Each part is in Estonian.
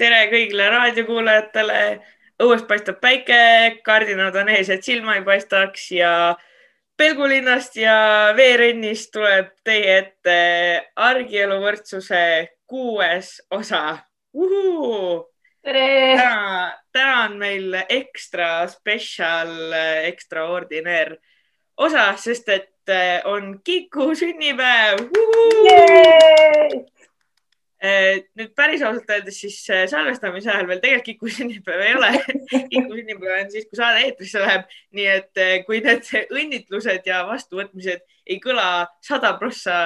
tere kõigile raadiokuulajatele. õues paistab päike, kardinad on ees, et silma ei paistaks ja Pelgulinnast ja Veerennist tuleb teie ette argielu võrdsuse kuues osa. täna, täna on meil ekstra spetsial, extraordinaire osa, sest et on Kiku sünnipäev. Eh, nüüd päris ausalt öeldes siis eh, salvestamise ajal veel tegelikult Kiku sünnipäev ei ole. Kiku sünnipäev on siis, kui saade eetrisse läheb. nii et eh, kui need õnnitlused ja vastuvõtmised ei kõla sada prossa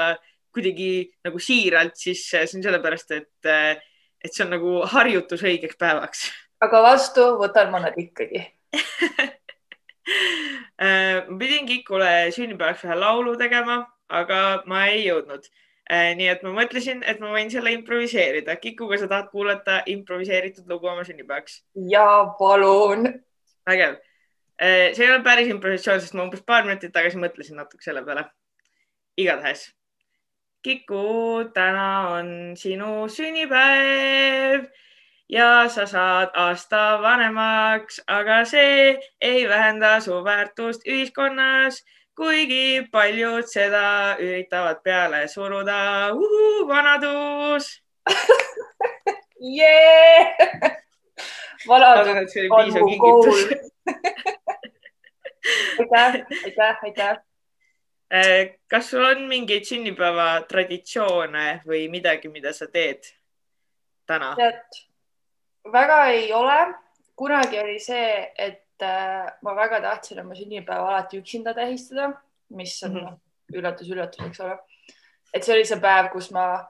kuidagi nagu siiralt, siis see on sellepärast, et, et see on nagu harjutus õigeks päevaks. aga vastu võtan ma nad ikkagi ma pidin Kikule sünnipäevaks ühe laulu tegema, aga ma ei jõudnud Äh, nii et ma mõtlesin, et ma võin selle improviseerida. Kiku, kas sa tahad kuulata improviseeritud lugu oma sünnipäevaks? ja palun. vägev. Äh, see ei ole päris improvisatsioon, sest ma umbes paar minutit tagasi mõtlesin natuke selle peale. igatahes. Kiku, täna on sinu sünnipäev ja sa saad aasta vanemaks, aga see ei vähenda su väärtust ühiskonnas kuigi paljud seda üritavad peale suruda. vanadus yeah! vanadus on mu kool. aitäh, aitäh, aitäh. Eh, kas sul on mingeid sünnipäeva traditsioone või midagi, mida sa teed täna? väga ei ole. kunagi oli see, et Äh, ma väga tahtsin oma sünnipäeva alati üksinda tähistada, mis on mm -hmm. üllatus, üllatus, eks ole. et see oli see päev, kus ma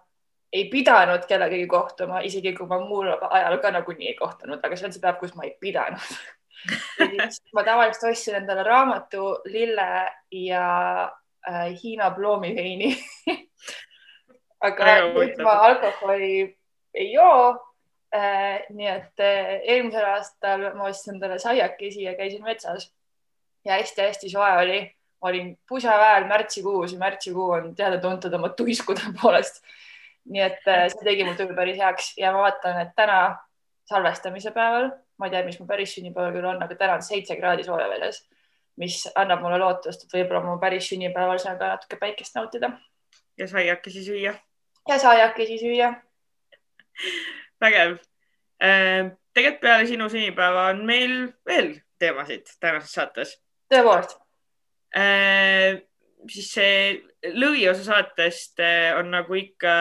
ei pidanud kellegagi kohtuma, isegi kui ma muul ajal ka nagunii ei kohtunud, aga see on see päev, kus ma ei pidanud ma tavaliselt ostsin endale raamatu, lille ja äh, Hiina ploomiveini aga nüüd ma alkoholi ei joo nii et äh, eelmisel aastal ma ostsin endale saiakesi ja käisin metsas ja hästi-hästi soe oli. olin pusaväel märtsikuus ja märtsikuu on teada-tuntud oma tuiskude poolest. nii et äh, see tegi mul tuju päris heaks ja ma vaatan, et täna salvestamise päeval, ma ei tea, mis mu päris sünnipäeval küll on, aga täna on seitse kraadi sooja väljas, mis annab mulle lootust, et võib-olla mu päris sünnipäeval saan ka natuke päikest nautida. ja saiakesi süüa. ja saiakesi süüa vägev. Äh, tegelikult peale sinu sünnipäeva on meil veel teemasid tänases saates. tõepoolest. Äh, siis see lõviosa saatest äh, on nagu ikka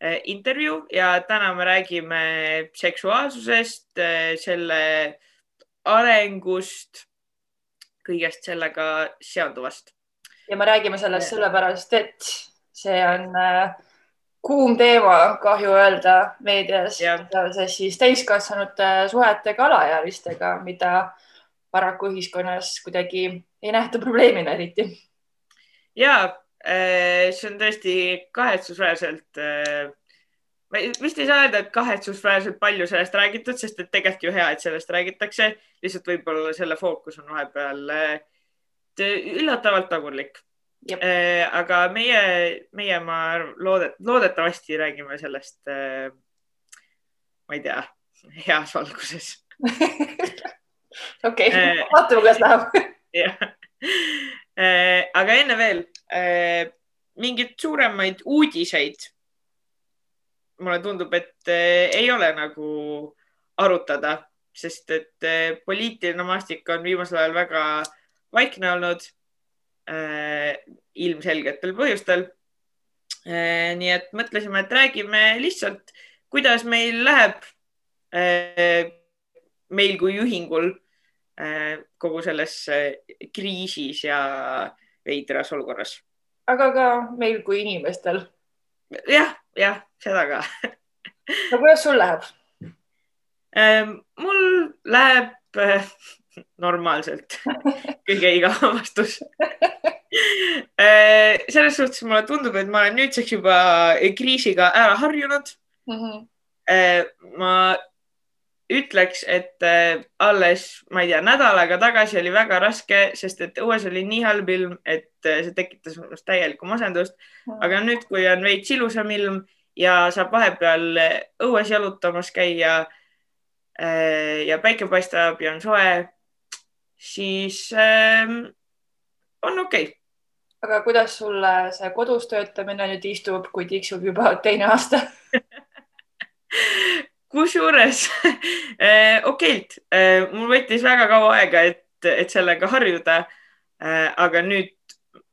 intervjuu ja täna me räägime seksuaalsusest, selle arengust, kõigest sellega seonduvast. ja me räägime sellest sellepärast, et see on äh, kuum teema, kahju öelda meedias. Seoses siis täiskasvanute suhetega alaealistega, mida paraku ühiskonnas kuidagi ei nähta probleemina eriti. ja äh, see on tõesti kahetsusväärselt äh, ma vist ei saa öelda, et kahetsusväärselt palju sellest räägitud, sest et tegelikult ju hea, et sellest räägitakse, lihtsalt võib-olla selle fookus on vahepeal äh, üllatavalt tagurlik Äh, aga meie, meie, ma loodet-, loodetavasti räägime sellest äh,, ma ei tea, heas valguses okei, äh, vaatame, kuidas läheb. jah, äh, aga enne veel äh, mingeid suuremaid uudiseid. mulle tundub, et äh, ei ole nagu arutada, sest et poliitiline maastik on viimasel ajal väga vaikne olnud Äh, ilmselgetel põhjustel. Äh, nii et mõtlesime, et räägime lihtsalt, kuidas meil läheb, äh, meil kui ühingul kogu selles kriisis ja veidras olukorras. aga ka meil kui inimestel. jah, jah, seda ka no kuidas sul läheb? mul läheb normaalselt kõige igavam vastus äh, selles suhtes mulle tundub, et ma olen nüüdseks juba kriisiga ära harjunud mm. -hmm. ma ütleks, et äh, alles, ma ei tea, nädal aega tagasi oli väga raske, sest et õues oli nii halb ilm, et see tekitas minust täielikku masendust mm. -hmm. aga nüüd, kui on veits ilusam ilm ja saab vahepeal õues jalutamas käia ja päike paistab ja on soe, siis ähm, on okei okay. aga kuidas sulle see kodus töötamine nüüd istub, kui tiksub juba teine aasta kusjuures äh, okeilt, äh, mul võttis väga kaua aega, et, et sellega harjuda. aga nüüd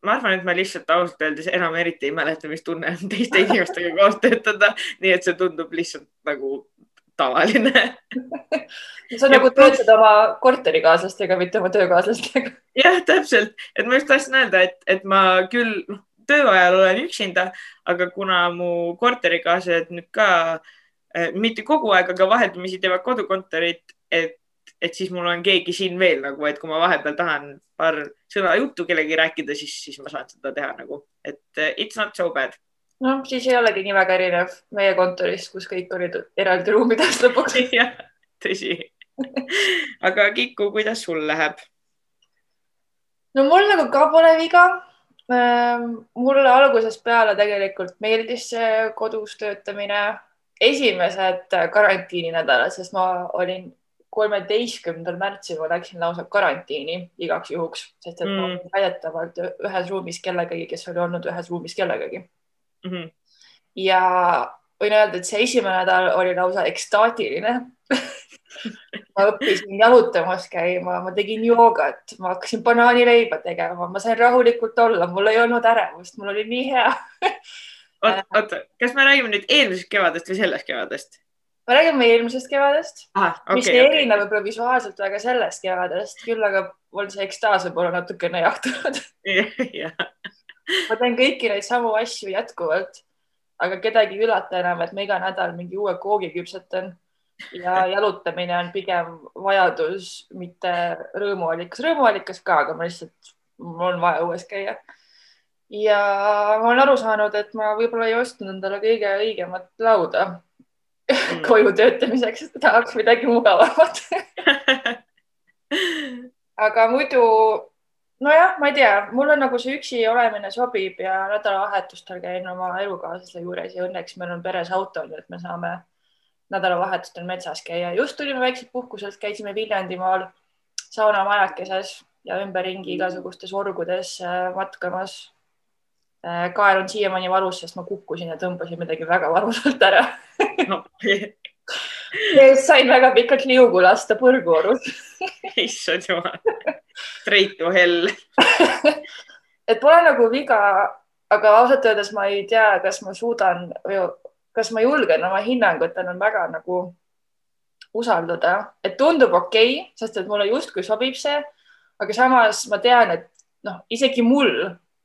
ma arvan, et ma lihtsalt ausalt öeldes enam eriti ei mäleta, mis tunne on teiste inimestega koos töötada, nii et see tundub lihtsalt nagu tavaline sa nagu töötad oma korterikaaslastega, mitte oma töökaaslastega. jah, täpselt, et ma just tahtsin öelda, et, et ma küll noh, töö ajal olen üksinda, aga kuna mu korterikaaslased nüüd ka äh, mitte kogu aeg, aga vaheldumisi teevad kodukontorit, et et siis mul on keegi siin veel nagu, et kui ma vahepeal tahan paar sõna juttu kellegi rääkida, siis, siis ma saan seda teha nagu, et uh, it's not so bad. Noh, siis ei olegi nii väga erinev meie kontorist, kus kõik olid eraldi ruumides lõpuks jah, tõsi aga Kiku, kuidas sul läheb? no mul nagu ka pole viga. Ehm, mulle algusest peale tegelikult meeldis see kodus töötamine esimesed karantiininädalad, sest ma olin kolmeteistkümnendal märtsil ma läksin lausa karantiini igaks juhuks, sest et mm. ma olin väidetavalt ühes ruumis kellegagi, kes oli olnud ühes ruumis kellegagi mm. -hmm. ja võin öelda, et see esimene nädal oli lausa ekstaatiline ma õppisin jalutamas käima, ma tegin joogat, ma hakkasin banaanileiba tegema, ma sain rahulikult olla, mul ei olnud ärevust, mul oli nii hea oota, oota, kas me räägime nüüd eelmisest kevadest või sellest kevadest? me räägime eelmisest kevadest ah,, okay, mis ei okay. erine võib-olla visuaalselt väga sellest kevadest, küll aga on see ekstaas võib-olla natukene jahtunud. ma teen kõiki neid samu asju jätkuvalt, aga kedagi ei üllata enam, et ma iga nädal mingi uue koogi küpsetan ja jalutamine on pigem vajadus, mitte rõõmuallikas, rõõmuallikas ka, aga ma lihtsalt, mul on vaja õues käia. ja ma olen aru saanud, et ma võib-olla ei ostnud endale kõige õigemat lauda mm. koju töötamiseks, tahaks midagi mugavamat aga muidu, nojah, ma ei tea, mulle nagu see üksi olemine sobib ja nädalavahetustel käin oma elukaaslase juures ja õnneks meil on peres auto, nii et me saame nädalavahetustel metsas käia. just tulime väikselt puhkuselt, käisime Viljandimaal saunamajakeses ja ümberringi igasugustes orgudes äh, matkamas. Äh, kael on siiamaani valus, sest ma kukkusin ja tõmbasin midagi väga valusalt ära. No. sain väga pikalt liugu lasta põrguorus. Issand jumal, treitu hell. Et pole nagu viga, aga ausalt öeldes ma ei tea, kas ma suudan või kas ma julgen oma hinnangut enam väga nagu usaldada, et tundub okei okay,, sest et mulle justkui sobib see, aga samas ma tean, et noh, isegi mul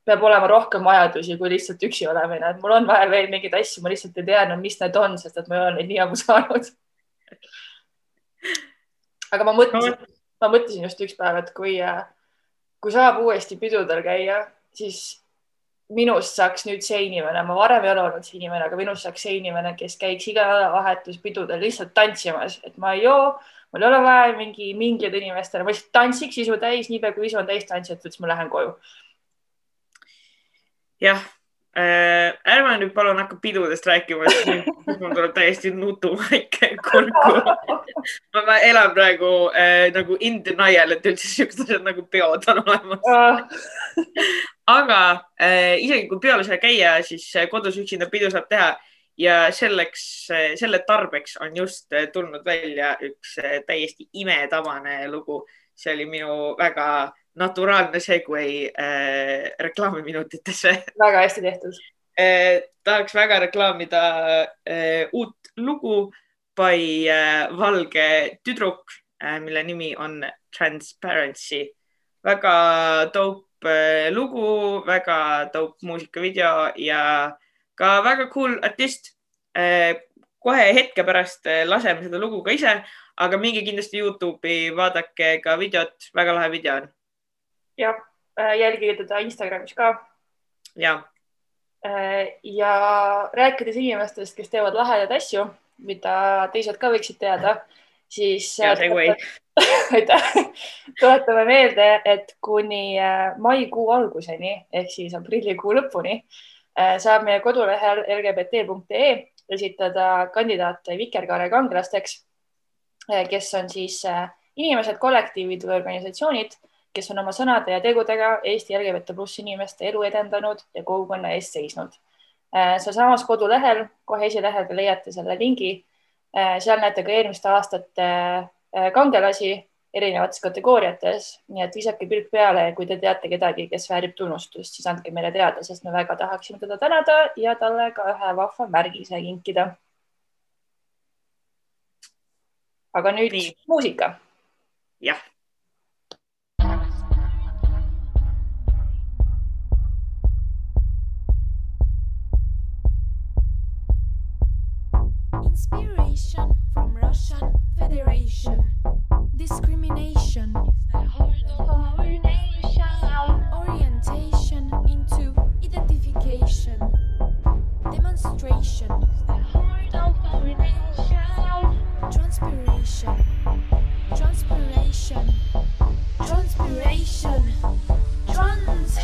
peab olema rohkem vajadusi kui lihtsalt üksi olemine, et mul on vaja veel mingeid asju, ma lihtsalt ei tea enam, mis need on, sest et ma ei ole neid nii ammu saanud. aga ma mõtlesin, ma mõtlesin just üks päev, et kui, kui saab uuesti pidudel käia, siis minust saaks nüüd see inimene, ma varem ei ole olnud see inimene, aga minust saaks see inimene, kes käiks iga nädalavahetus pidudel lihtsalt tantsimas, et ma ei joo, mul ei ole vaja mingi mingeid inimestele, ma lihtsalt tantsiks isu täis, niipea kui isu on täis tantsitud, siis ma lähen koju. Jah äh,, ärme nüüd palun hakka pidudest rääkima, sest mul tuleb täiesti nutumaik kurku. ma elan praegu äh, nagu in denial, et üldse siuksed asjad nagu peod on olemas aga äh, isegi kui peol ei saa käia, siis kodus üksinda pidu saab teha ja selleks, selle tarbeks on just tulnud välja üks täiesti imetabane lugu. see oli minu väga naturaalne segway äh, reklaamiminutitesse. väga hästi tehtud äh,. tahaks väga reklaamida äh, uut lugu by äh, valge tüdruk äh,, mille nimi on Transparency. väga dope äh, lugu, väga dope muusikavideo ja ka väga cool artist äh,. kohe hetke pärast äh, laseme seda lugu ka ise, aga minge kindlasti Youtube'i, vaadake ka videot, väga lahe video on jah, äh, jälgige teda Instagramis ka. ja. Äh, ja rääkides inimestest, kes teevad lahedaid asju, mida teised ka võiksid teada, siis. Äh, hea segway. aitäh. tuletame meelde, et kuni maikuu alguseni ehk siis aprillikuu lõpuni saab meie kodulehel lgbt.ee esitada kandidaate Vikerkaare kangelasteks, kes on siis inimesed, kollektiivid või organisatsioonid kes on oma sõnade ja tegudega Eesti LGBT pluss inimeste elu edendanud ja kogukonna eest seisnud. Äh, sealsamas kodulehel, kohe esilehel te leiate selle lingi. Äh, seal näete ka eelmiste aastate äh, kangelasi erinevates kategooriates, nii et visake pilk peale, kui te teate kedagi, kes väärib tunnustust, siis andke meile teada, sest me väga tahaksime teda tänada ja talle ka ühe vahva märgise kinkida. aga nüüd Nii. muusika. jah Inspiration from Russian Federation. Discrimination. Orientation into identification. Demonstration. Transpiration. Transpiration. Transpiration. Trans.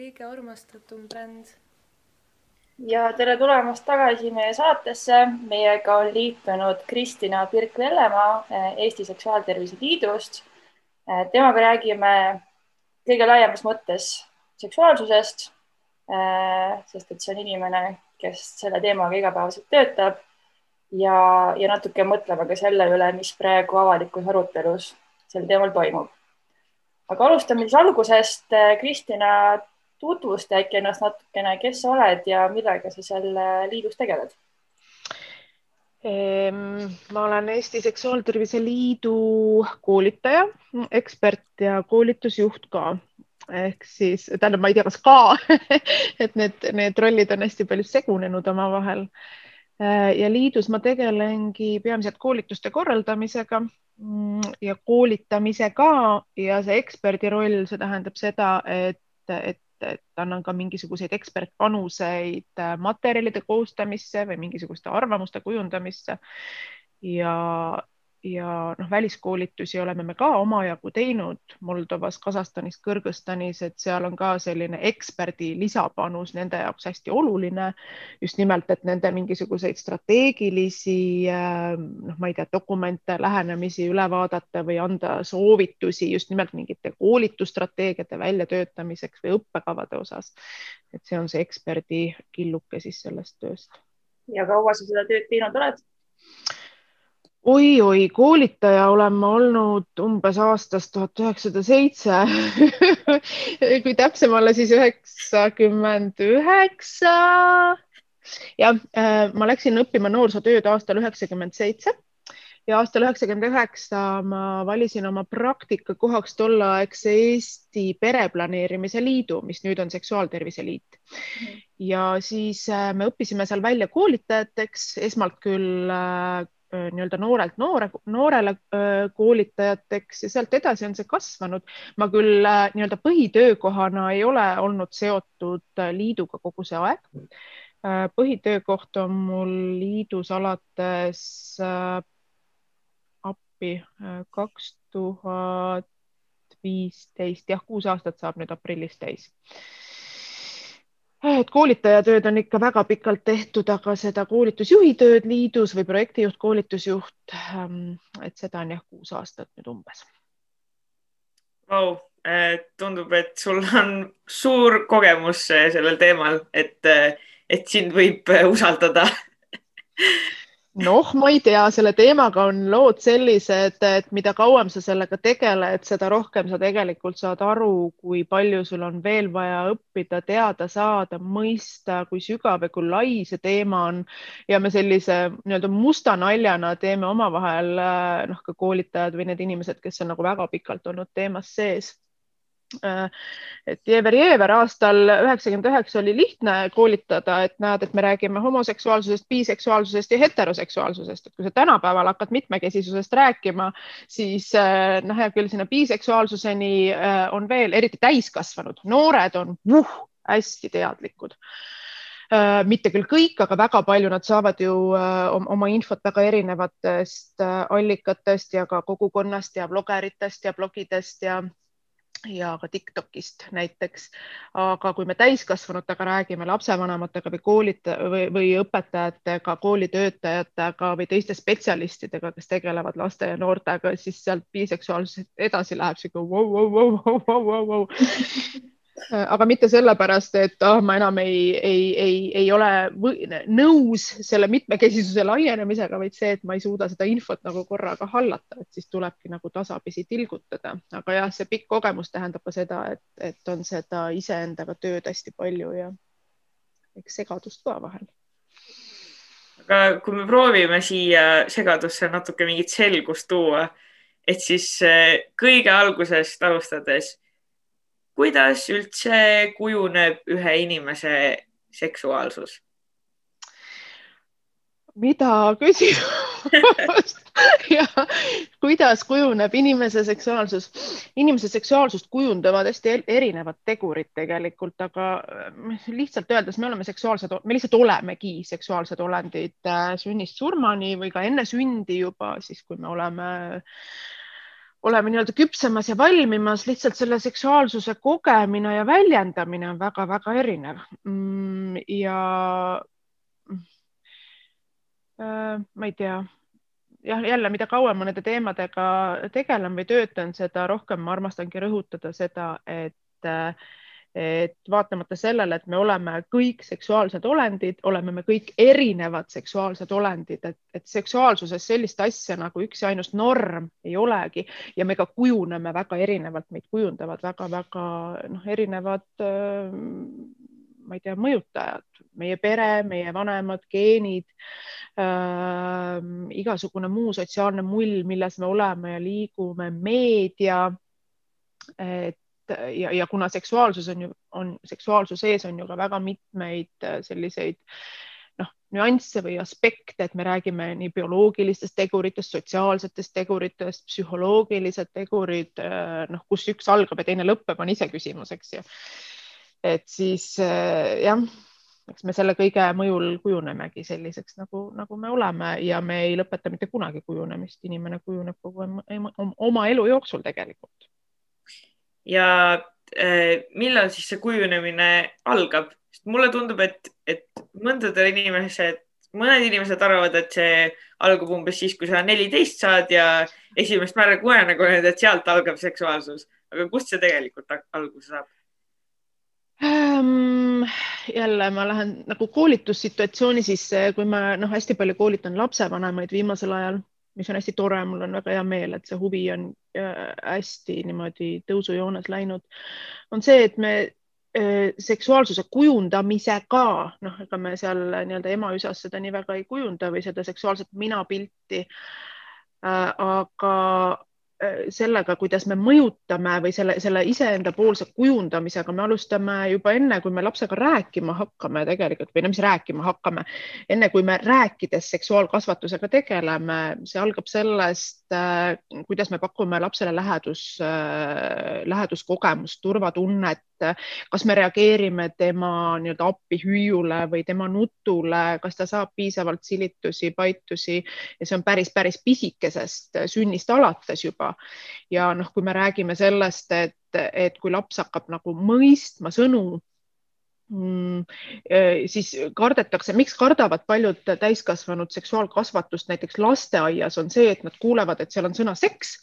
kõige armastatum bränd. ja tere tulemast tagasi meie saatesse. meiega on liitunud Kristina Pirk-Vellemaa eh, Eesti Seksuaaltervise Liidust. Eh, temaga räägime kõige laiemas mõttes seksuaalsusest, eh, sest et see on inimene, kes selle teemaga igapäevaselt töötab ja, ja natuke mõtlema ka selle üle, mis praegu avalikus arutelus sel teemal toimub. aga alustame siis algusest. Kristina, tutvusta äkki ennast natukene, kes sa oled ja millega sa seal äh, liidus tegeled? Ehm, ma olen Eesti Seksuaaltervise Liidu koolitaja, ekspert ja koolitusjuht ka ehk siis tähendab, ma ei tea, kas ka et need, need rollid on hästi palju segunenud omavahel. Äh, ja liidus ma tegelengi peamiselt koolituste korraldamisega mm, ja koolitamisega ja see eksperdi roll, see tähendab seda, et, et et annan ka mingisuguseid ekspertpanuseid äh, materjalide koostamisse või mingisuguste arvamuste kujundamisse. ja, ja noh, väliskoolitusi oleme me ka omajagu teinud Moldovas, Kasahstanis, Kõrgõzstanis, et seal on ka selline eksperdi lisapanus nende jaoks hästi oluline. just nimelt, et nende mingisuguseid strateegilisi noh, ma ei tea, dokumente, lähenemisi üle vaadata või anda soovitusi just nimelt mingite koolitusstrateegiate väljatöötamiseks või õppekavade osas. et see on see eksperdi killuke siis sellest tööst. ja kaua sa seda tööd teinud oled? Oi-oi, koolitaja olen ma olnud umbes aastast tuhat üheksasada seitse kui täpsem olla, siis üheksakümmend üheksa. jah, äh, ma läksin õppima noorsootööd aastal üheksakümmend seitse ja aastal üheksakümmend üheksa ma valisin oma praktikakohaks tolleaegse Eesti Pereplaneerimise Liidu, mis nüüd on Seksuaaltervise Liit. ja siis äh, me õppisime seal välja koolitajateks, esmalt küll Äh, nii-öelda noorelt noore, noorele äh, koolitajateks ja sealt edasi on see kasvanud. ma küll äh, nii-öelda põhitöökohana ei ole olnud seotud liiduga kogu see aeg. põhitöökoht on mul liidus alates appi kaks tuhat viisteist, jah, kuus aastat saab nüüd aprillis täis et koolitajatööd on ikka väga pikalt tehtud, aga seda koolitusjuhi tööd liidus või projektijuht, koolitusjuht, ähm, et seda on jah, kuus aastat nüüd umbes. Vau, tundub, et sul on suur kogemus sellel teemal, et, et sind võib usaldada noh, ma ei tea, selle teemaga on lood sellised, et mida kauem sa sellega tegeled, seda rohkem sa tegelikult saad aru, kui palju sul on veel vaja õppida, teada saada, mõista, kui sügav ja kui lai see teema on. ja me sellise nii-öelda musta naljana teeme omavahel noh, ka koolitajad või need inimesed, kes on nagu väga pikalt olnud teemas sees et Jever Jever aastal üheksakümmend üheksa oli lihtne koolitada, et näed, et me räägime homoseksuaalsusest, biseksuaalsusest ja heteroseksuaalsusest, et kui sa tänapäeval hakkad mitmekesisusest rääkima, siis äh, noh, hea küll, sinna biseksuaalsuseni äh, on veel eriti täiskasvanud, noored on vuh, hästi teadlikud. Mitte küll kõik, aga väga palju nad saavad ju oma infot väga erinevatest allikatest ja ka kogukonnast ja blogeritest ja blogidest ja ja ka Tiktokist näiteks. aga kui me täiskasvanutega räägime, lapsevanematega või koolita- või, või õpetajatega, koolitöötajatega või teiste spetsialistidega, kes tegelevad laste ja noortega, siis sealt biseksuaalsusest edasi läheb sihuke vau, vau, vau, vau, vau, vau, vau aga mitte sellepärast, et ah, ma enam ei, ei, ei, ei ole nõus selle mitmekesisuse laienemisega, vaid see, et ma ei suuda seda infot nagu korraga hallata, et siis tulebki nagu tasapisi tilgutada. aga jah, see pikk kogemus tähendab ka seda, et, et on seda iseendaga tööd hästi palju ja eks segadust ka vahel. aga kui me proovime siia segadusse natuke mingit selgust tuua, et siis eh, kõige algusest alustades kuidas üldse kujuneb ühe inimese seksuaalsus? mida küsimus ja kuidas kujuneb inimese seksuaalsus? inimese seksuaalsust kujundavad hästi erinevad tegurid tegelikult, aga äh, lihtsalt öeldes me oleme seksuaalsed, me lihtsalt olemegi seksuaalsed olendid äh, sünnist surmani või ka enne sündi juba, siis kui me oleme äh, oleme nii-öelda küpsemas ja valmimas, lihtsalt selle seksuaalsuse kogemine ja väljendamine on väga-väga erinev. Mm, ja äh, ma ei tea, jah, jälle, mida kauem ma nende teemadega tegelen või töötan, seda rohkem ma armastangi rõhutada seda, et äh, et vaatamata sellele, et me oleme kõik seksuaalsed olendid, oleme me kõik erinevad seksuaalsed olendid, et, et seksuaalsuses sellist asja nagu üks ja ainus norm ei olegi. Ja me ka kujuneme väga erinevalt, meid kujundavad väga-väga noh, erinevad ma ei tea, mõjutajad, meie pere, meie vanemad, geenid äh,, igasugune muu sotsiaalne mull, milles me oleme ja liigume, meedia. et ja, ja kuna seksuaalsus on ju, on seksuaalsuse ees on ju ka väga mitmeid äh, selliseid noh, nüansse või aspekte, et me räägime nii bioloogilistest teguritest, sotsiaalsetest teguritest, psühholoogilised tegurid, äh, noh, kus üks algab ja teine lõpeb, on iseküsimus, eks ju. et siis äh, jah, eks me selle kõige mõjul kujunemegi selliseks, nagu, nagu me oleme ja me ei lõpeta mitte kunagi kujunemist, inimene kujuneb kogu oma elu jooksul tegelikult ja äh, millal siis see kujunemine algab, sest mulle tundub, et, et mõndadel inimesed, mõned inimesed arvavad, et see algab umbes siis, kui sa neliteist saad ja esimest märgu unenägu näed, et sealt algab seksuaalsus, aga kust see tegelikult alguse saab? ähm,? jälle ma lähen nagu koolitussituatsiooni sisse, kui ma noh, hästi palju koolitan lapsevanemaid viimasel ajal mis on hästi tore, mul on väga hea meel, et see huvi on äh, hästi niimoodi tõusujoones läinud, on see, et me äh, seksuaalsuse kujundamisega, noh, ega me seal nii-öelda ema üsas seda nii väga ei kujunda või seda seksuaalset minapilti. Äh, aga sellega, kuidas me mõjutame või selle, selle iseenda poolse kujundamisega, me alustame juba enne, kui me lapsega rääkima hakkame tegelikult või no mis rääkima hakkame, enne kui me rääkides seksuaalkasvatusega tegeleme, see algab sellest, äh, kuidas me pakume lapsele lähedus, äh, läheduskogemust, turvatunnet, kas me reageerime tema nii-öelda appihüüule või tema nutule, kas ta saab piisavalt silitusi, paitusi. Ja see on päris, päris pisikesest sünnist alates juba ja noh, kui me räägime sellest, et, et kui laps hakkab nagu mõistma sõnu mm, eh, siis kardetakse, miks kardavad paljud täiskasvanud seksuaalkasvatust näiteks lasteaias on see, et nad kuulevad, et seal on sõna seks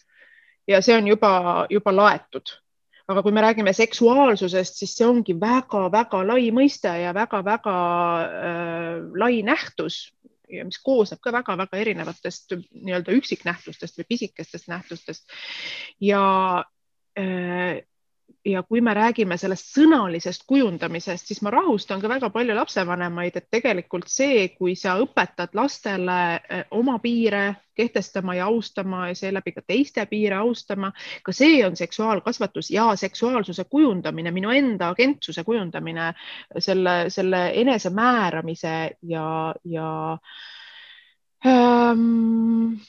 ja see on juba, juba laetud. aga kui me räägime seksuaalsusest, siis see ongi väga-väga lai mõiste ja väga-väga äh, lai nähtus, ja mis koosneb ka väga-väga erinevatest nii-öelda üksiknähtustest või pisikestest nähtustest. ja äh, ja kui me räägime sellest sõnalisest kujundamisest, siis ma rahustan ka väga palju lapsevanemaid, et tegelikult see, kui sa õpetad lastele eh, oma piire kehtestama ja austama ja seeläbi ka teiste piire austama, ka see on seksuaalkasvatus ja seksuaalsuse kujundamine, minu enda agentsuse kujundamine, selle, selle enesemääramise ja, ja ähm,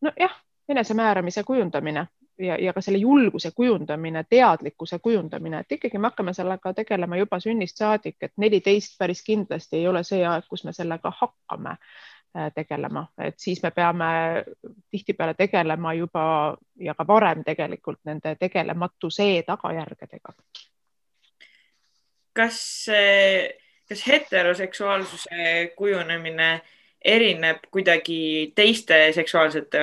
nojah, enesemääramise kujundamine ja, ja ka selle julguse kujundamine, teadlikkuse kujundamine, et ikkagi me hakkame sellega tegelema juba sünnist saadik, et neliteist päris kindlasti ei ole see aeg, kus me sellega hakkame äh, tegelema, et siis me peame tihtipeale tegelema juba ja ka varem tegelikult nende tegelematuse tagajärgedega. kas, kas heteroseksuaalsuse kujunemine erineb kuidagi teiste seksuaalsete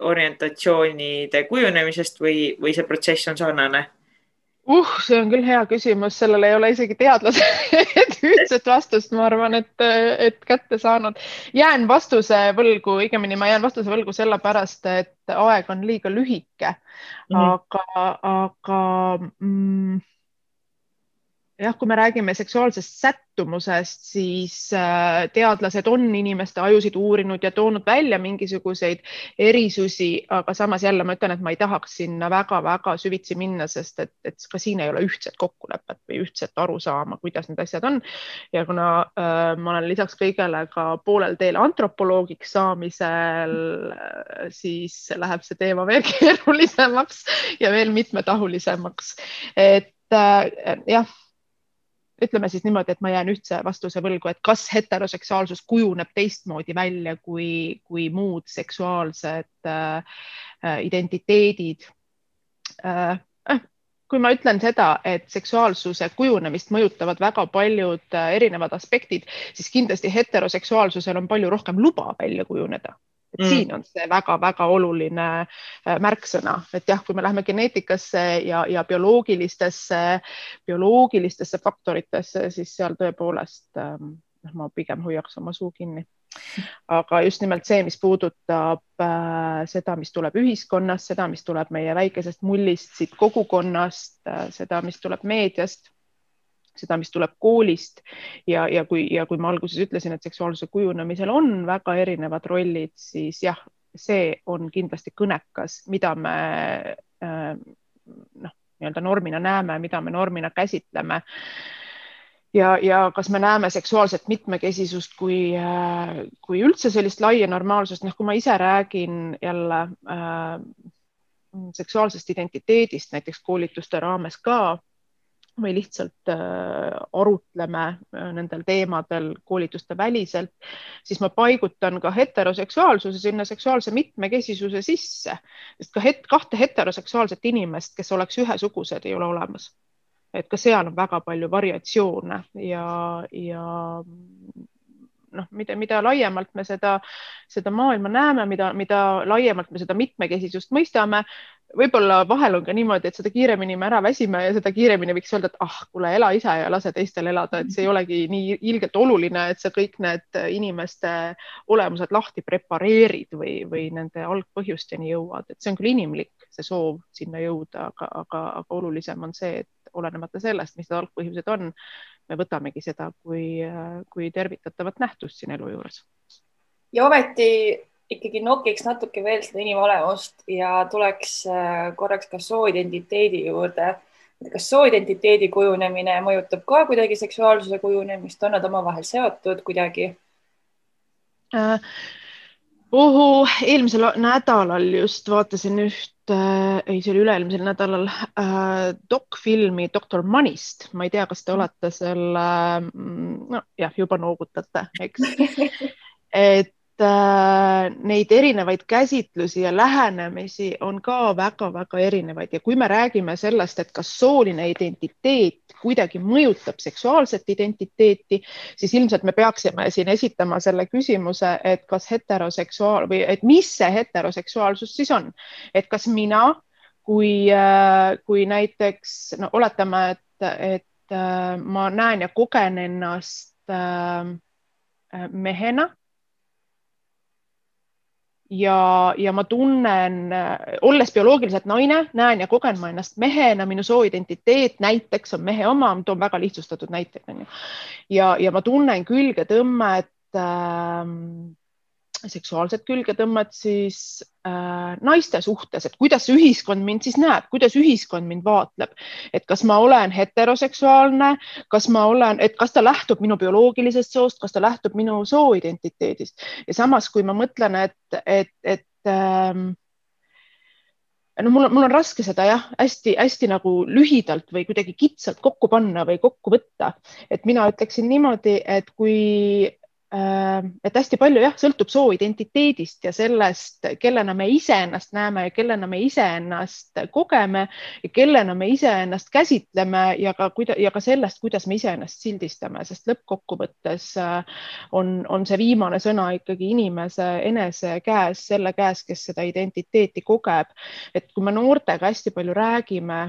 orientatsioonide kujunemisest või, või see protsess on sarnane? uh, see on küll hea küsimus, sellele ei ole isegi teadlased ühtset vastust, ma arvan, et, et kätte saanud. jään vastuse võlgu, õigemini ma jään vastuse võlgu sellepärast, et aeg on liiga lühike mm. -hmm. aga, aga mm, jah, kui me räägime seksuaalsest sättumusest, siis äh, teadlased on inimeste ajusid uurinud ja toonud välja mingisuguseid erisusi, aga samas jälle ma ütlen, et ma ei tahaks sinna väga-väga süvitsi minna, sest et, et ka siin ei ole ühtset kokkulepet või ühtset arusaama, kuidas need asjad on. ja kuna äh, ma olen lisaks kõigele ka poolel teel antropoloogiks saamisel, äh, siis läheb see teema veel keerulisemaks ja veel mitmetahulisemaks. et äh, jah ütleme siis niimoodi, et ma jään ühtse vastuse võlgu, et kas heteroseksuaalsus kujuneb teistmoodi välja kui, kui muud seksuaalsed äh, identiteedid äh,. äh kui ma ütlen seda, et seksuaalsuse kujunemist mõjutavad väga paljud äh, erinevad aspektid, siis kindlasti heteroseksuaalsusel on palju rohkem luba välja kujuneda et mm. siin on see väga-väga oluline äh, märksõna, et jah, kui me läheme geneetikasse ja, ja bioloogilistesse, bioloogilistesse faktoritesse, siis seal tõepoolest ähm, noh, ma pigem hoiaks oma suu kinni. aga just nimelt see, mis puudutab äh, seda, mis tuleb ühiskonnast, seda, mis tuleb meie väikesest mullist, siit kogukonnast äh,, seda, mis tuleb meediast seda, mis tuleb koolist. Ja, ja kui, ja kui ma alguses ütlesin, et seksuaalsuse kujunemisel on väga erinevad rollid, siis jah, see on kindlasti kõnekas, mida me äh, noh, nii-öelda normina näeme, mida me normina käsitleme. Ja, ja kas me näeme seksuaalset mitmekesisust kui, äh, kui üldse sellist laia normaalsust, noh, kui ma ise räägin jälle äh, seksuaalsest identiteedist näiteks koolituste raames ka või lihtsalt äh, arutleme äh, nendel teemadel koolituste väliselt, siis ma paigutan ka heteroseksuaalsuse sinna seksuaalse mitmekesisuse sisse, sest ka het kahte heteroseksuaalset inimest, kes oleks ühesugused, ei ole olemas. et ka seal on väga palju variatsioone ja, ja noh, mida, mida laiemalt me seda, seda maailma näeme, mida, mida laiemalt me seda mitmekesisust mõistame, võib-olla vahel on ka niimoodi, et seda kiiremini me ära väsime ja seda kiiremini võiks öelda, et ah, kuule, ela ise ja lase teistel elada, et see ei olegi nii ilgelt oluline, et sa kõik need inimeste olemused lahti prepareerid või, või nende algpõhjusteni jõuad, et see on küll inimlik, see soov sinna jõuda, aga, aga, aga olulisem on see, et olenemata sellest, mis need algpõhjused on, me võtamegi seda kui, kui tervitatavat nähtust siin elu juures. ja ometi ikkagi nokiks natuke veel seda inimolemust ja tuleks äh, korraks ka sooidentiteedi juurde. kas sooidentiteedi kujunemine mõjutab ka kuidagi seksuaalsuse kujunemist, on nad omavahel seotud kuidagi äh,? ohu, eelmisel nädalal just vaatasin üht ei, see oli üle-eelmisel nädalal äh, dokfilmi Doktor Manist. ma ei tea, kas te olete selle, mm, nojah, juba noogutate, eks et Äh, neid erinevaid käsitlusi ja lähenemisi on ka väga-väga erinevaid. Ja kui me räägime sellest, et kas sooline identiteet kuidagi mõjutab seksuaalset identiteeti, siis ilmselt me peaksime siin esitama selle küsimuse, et kas heteroseksuaal või et mis see heteroseksuaalsus siis on, et kas mina kui, äh, kui näiteks no oletame, et, et äh, ma näen ja kogen ennast mehena ja, ja ma tunnen, olles bioloogiliselt naine, näen ja kogen ma ennast mehena, minu sooidentiteet näiteks on mehe oma, ma toon väga lihtsustatud näiteid, onju. ja, ja ma tunnen külgetõmmet äh, seksuaalset külgetõmmet siis äh, naiste suhtes, et kuidas ühiskond mind siis näeb, kuidas ühiskond mind vaatleb, et kas ma olen heteroseksuaalne, kas ma olen, et kas ta lähtub minu bioloogilisest soost, kas ta lähtub minu sooidentiteedist. Ja samas, kui ma mõtlen, et, et, et ähm, no mul on, mul on raske seda jah, hästi-hästi nagu lühidalt või kuidagi kitsalt kokku panna või kokku võtta, et mina ütleksin niimoodi, et kui et hästi palju jah, sõltub sooidentiteedist ja sellest, kellena me iseennast näeme ja kellena me iseennast kogeme ja kellena me iseennast käsitleme ja ka, ja ka sellest, kuidas me iseennast sildistame, sest lõppkokkuvõttes äh, on, on see viimane sõna ikkagi inimese enese käes, selle käes, kes seda identiteeti kogeb. et kui me noortega hästi palju räägime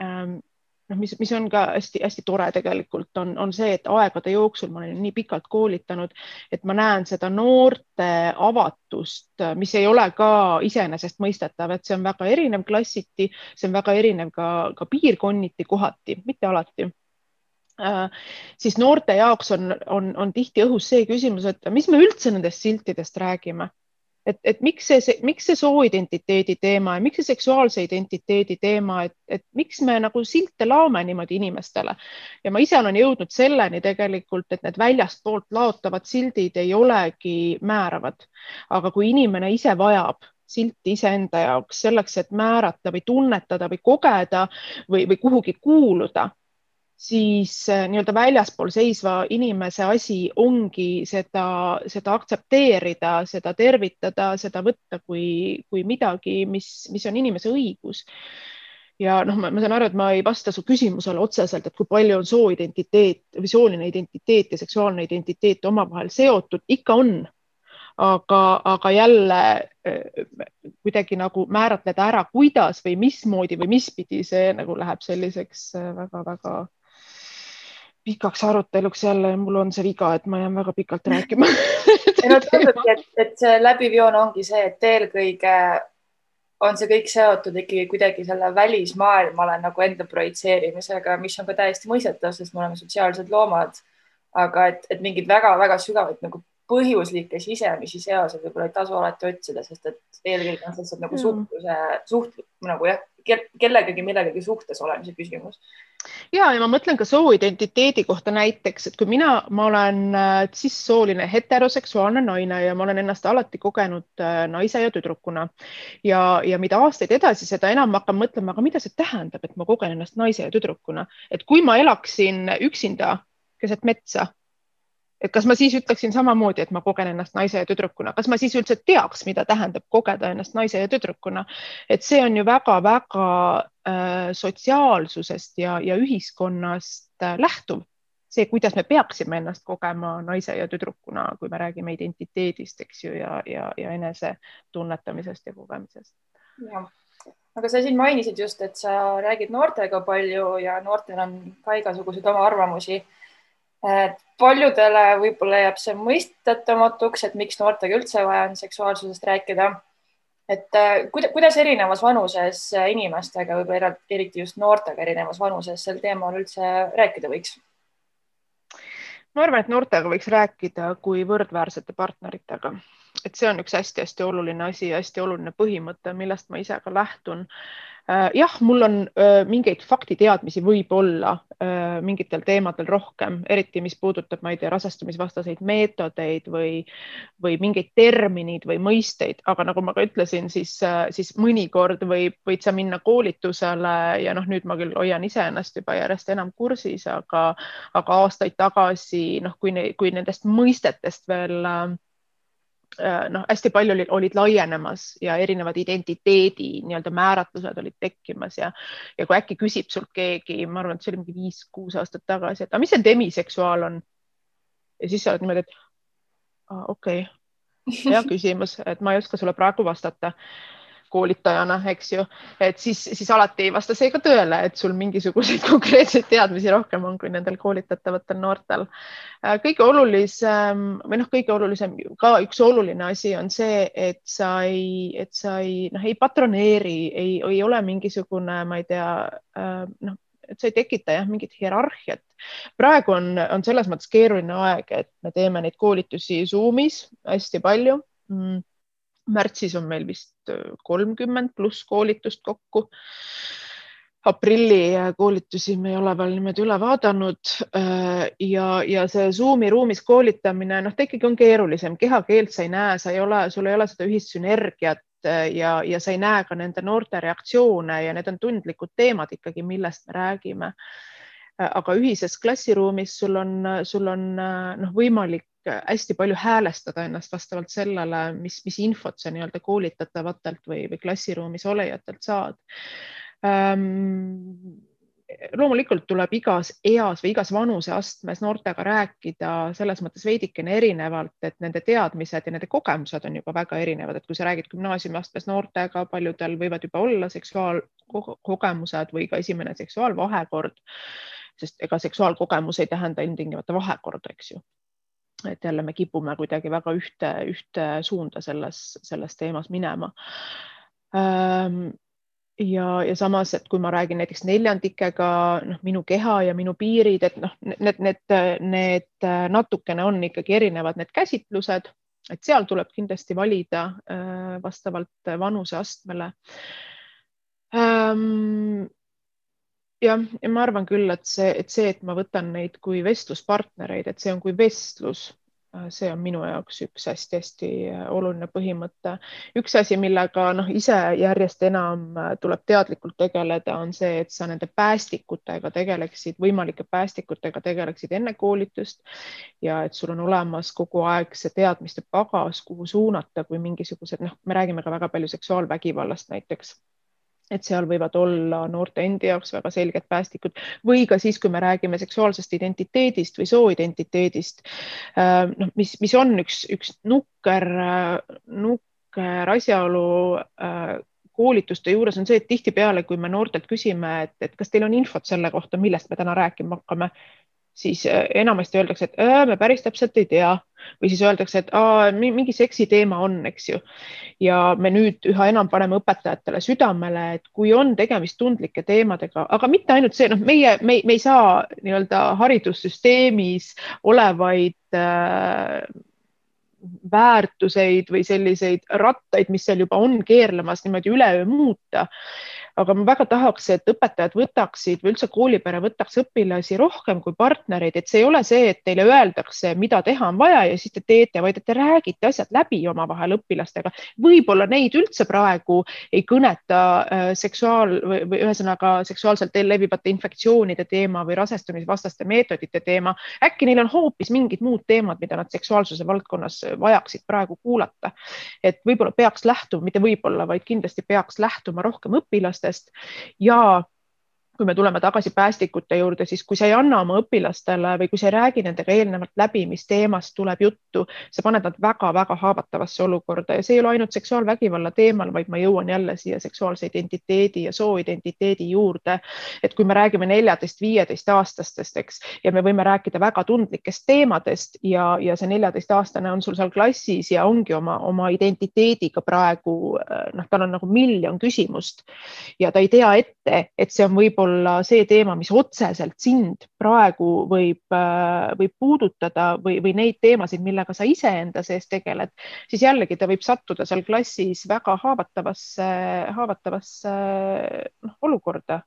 ähm, noh, mis, mis on ka hästi-hästi tore tegelikult on, on see, et aegade jooksul ma olen nii pikalt koolitanud, et ma näen seda noorte avatust, mis ei ole ka iseenesestmõistetav, et see on väga erinev klassiti, see on väga erinev ka, ka piirkonniti kohati, mitte alati. Äh, siis noorte jaoks on, on, on tihti õhus see küsimus, et mis me üldse nendest siltidest räägime et, et miks see, miks see sooidentiteedi teema ja miks see seksuaalse identiteedi teema, et, et miks me nagu silte laome niimoodi inimestele? Ja ma ise olen jõudnud selleni tegelikult, et need väljastpoolt laotavad sildid ei olegi määravad, aga kui inimene ise vajab silti iseenda jaoks selleks, et määrata või tunnetada või kogeda või, või kuhugi kuuluda siis äh, nii-öelda väljaspool seisva inimese asi ongi seda, seda aktsepteerida, seda tervitada, seda võtta kui, kui midagi, mis, mis on inimese õigus. ja noh, ma saan aru, et ma ei vasta su küsimusele otseselt, et kui palju on sooidentiteet või sooline identiteet ja seksuaalne identiteet omavahel seotud, ikka on aga, aga jälle äh, kuidagi nagu määratleda ära, kuidas või mismoodi või mispidi see nagu läheb selliseks väga-väga äh, pikaks aruteluks jälle, mul on see viga, et ma jään väga pikalt rääkima no tundubki, et, et see läbiv joon ongi see, et eelkõige on see kõik seotud ikkagi kuidagi selle välismaailmale nagu enda projitseerimisega, mis on ka täiesti mõistetav, sest me oleme sotsiaalsed loomad. aga et, et mingeid väga-väga sügavaid nagu põhjuslikke sisemisi seoseid võib-olla ei tasu alati otsida, sest et eelkõige on see lihtsalt nagu Mm. suhtluse, suht nagu jah, kellegagi millegagi suhtes olemise küsimus. ja, ja ma mõtlen ka sooidentiteedi kohta näiteks, et kui mina, ma olen äh, cis-sooline heteroseksuaalne naine ja ma olen ennast alati kogenud äh, naise ja tüdrukuna ja, ja mida aastaid edasi, seda enam ma hakkan mõtlema, aga mida see tähendab, et ma kogen ennast naise ja tüdrukuna, et kui ma elaksin üksinda keset metsa, et kas ma siis ütleksin samamoodi, et ma kogen ennast naise ja tüdrukuna, kas ma siis üldse teaks, mida tähendab kogeda ennast naise ja tüdrukuna, et see on ju väga-väga äh, sotsiaalsusest ja, ja ühiskonnast äh, lähtuv, see, kuidas me peaksime ennast kogema naise ja tüdrukuna, kui me räägime identiteedist, eks ju, ja, ja, ja enese tunnetamisest ja kogemisest. jah, aga sa siin mainisid just, et sa räägid noortega palju ja noortel on ka igasuguseid oma arvamusi. Paljudele võib-olla jääb see mõistetamatuks, et miks noortega üldse vaja on seksuaalsusest rääkida. et äh, kuida- kuidas erinevas vanuses inimestega, võib-olla eriti just noortega erinevas vanuses sel teemal üldse rääkida võiks? ma arvan, et noortega võiks rääkida kui võrdväärsete partneritega, et see on üks hästi-hästi oluline asi, hästi oluline põhimõte, millest ma ise ka lähtun. Jah, mul on mingeid faktiteadmisi võib-olla mingitel teemadel rohkem, eriti mis puudutab, ma ei tea, rasestumisvastaseid meetodeid või, või mingeid termineid või mõisteid, aga nagu ma ka ütlesin, siis, siis mõnikord võib, võid sa minna koolitusele ja noh, nüüd ma küll hoian iseennast juba järjest enam kursis, aga, aga aastaid tagasi noh, kui, kui nendest mõistetest veel noh, hästi palju olid, olid laienemas ja erinevad identiteedi nii-öelda määratlused olid tekkimas ja, ja kui äkki küsib sult keegi, ma arvan, et see oli mingi viis-kuus aastat tagasi, et aga mis see demiseksuaal on? ja siis sa oled niimoodi, et okei okay., hea küsimus, et ma ei oska sulle praegu vastata koolitajana, eks ju, et siis, siis alati ei vasta see ka tõele, et sul mingisuguseid konkreetseid teadmisi rohkem on kui nendel koolitatavatel noortel. kõige olulisem või noh, kõige olulisem ka üks oluline asi on see, et sa ei, et sa ei, noh, ei patroneeri, ei, ei ole mingisugune, ma ei tea, noh, et sa ei tekita jah mingit hierarhiat. praegu on, on selles mõttes keeruline aeg, et me teeme neid koolitusi Zoomis hästi palju mm märtsis on meil vist kolmkümmend pluss koolitust kokku. aprilli koolitusi me ei ole veel niimoodi üle vaadanud ja, ja see Zoomi ruumis koolitamine, noh, ta ikkagi on keerulisem, kehakeelt sa ei näe, sa ei ole, sul ei ole seda ühist sünergiat ja, ja sa ei näe ka nende noorte reaktsioone ja need on tundlikud teemad ikkagi, millest me räägime. Aga ühises klassiruumis sul on, sul on noh, võimalik hästi palju häälestada ennast vastavalt sellele, mis, mis infot sa nii-öelda koolitatavatelt või, või klassiruumis olijatelt saad. Ähm, loomulikult tuleb igas eas või igas vanuseastmes noortega rääkida selles mõttes veidikene erinevalt, et nende teadmised ja nende kogemused on juba väga erinevad, et kui sa räägid gümnaasiumiastmes noortega, paljudel võivad juba olla seksuaalkogemused või ka esimene seksuaalvahekord, sest ega seksuaalkogemus ei tähenda ilmtingimata vahekorda, eks ju et jälle me kipume kuidagi väga ühte, ühte suunda selles, selles teemas minema. ja, ja samas, et kui ma räägin näiteks neljandikega, noh, minu keha ja minu piirid, et noh, need, need, need natukene on ikkagi erinevad, need käsitlused, et seal tuleb kindlasti valida vastavalt vanuseastmele jah, ja ma arvan küll, et see, et see, et ma võtan neid kui vestluspartnereid, et see on kui vestlus, see on minu jaoks üks hästi-hästi oluline põhimõte. üks asi, millega noh, ise järjest enam tuleb teadlikult tegeleda, on see, et sa nende päästikutega tegeleksid, võimalike päästikutega tegeleksid enne koolitust ja et sul on olemas kogu aeg see teadmiste pagas, kuhu suunata, kui mingisugused noh, me räägime ka väga palju seksuaalvägivallast näiteks et seal võivad olla noorte endi jaoks väga selged päästikud või ka siis, kui me räägime seksuaalsest identiteedist või sooidentiteedist, noh, mis, mis on üks, üks nukker, nukker asjaolu koolituste juures on see, et tihtipeale, kui me noortelt küsime, et, et kas teil on infot selle kohta, millest me täna rääkima hakkame, siis äh, enamasti öeldakse, et äh, me päris täpselt ei tea või siis öeldakse, et aa, mingi seksiteema on, eks ju. ja me nüüd üha enam paneme õpetajatele südamele, et kui on tegemist tundlike teemadega, aga mitte ainult see, noh, meie, me, me ei saa nii-öelda haridussüsteemis olevaid äh, väärtuseid või selliseid rattaid, mis seal juba on keerlemas niimoodi üleöö muuta aga ma väga tahaks, et õpetajad võtaksid või üldse koolipere võtaks õpilasi rohkem kui partnereid, et see ei ole see, et teile öeldakse, mida teha on vaja ja siis te teete, vaid et te räägite asjad läbi omavahel õpilastega. võib-olla neid üldse praegu ei kõneta äh, seksuaal või, või ühesõnaga seksuaalselt levivate infektsioonide teema või rasestumisvastaste meetodite teema. äkki neil on hoopis mingid muud teemad, mida nad seksuaalsuse valdkonnas vajaksid praegu kuulata. et võib-olla peaks lähtuma, mitte võib-olla, vaid kindlasti peaks lähtuma rohkem õpilastest õpilastest ja kui me tuleme tagasi päästikute juurde, siis kui sa ei anna oma õpilastele või kui sa ei räägi nendega eelnevalt läbi, mis teemast tuleb juttu, sa paned nad väga-väga haavatavasse olukorda ja see ei ole ainult seksuaalvägivalla teemal, vaid ma jõuan jälle siia seksuaalse identiteedi ja sooidentiteedi juurde. et kui me räägime neljateist, viieteist aastastest, eks, ja me võime rääkida väga tundlikest teemadest ja, ja see neljateistaastane on sul seal klassis ja ongi oma, oma identiteediga praegu noh, tal on nagu miljon küsimust ja ta ei tea ette, et see on võib-olla võib-olla see teema, mis otseselt sind praegu võib, äh, võib puudutada või, või neid teemasid, millega sa iseenda sees tegeled, siis jällegi ta võib sattuda seal klassis väga haavatavasse, haavatavasse noh, olukorda.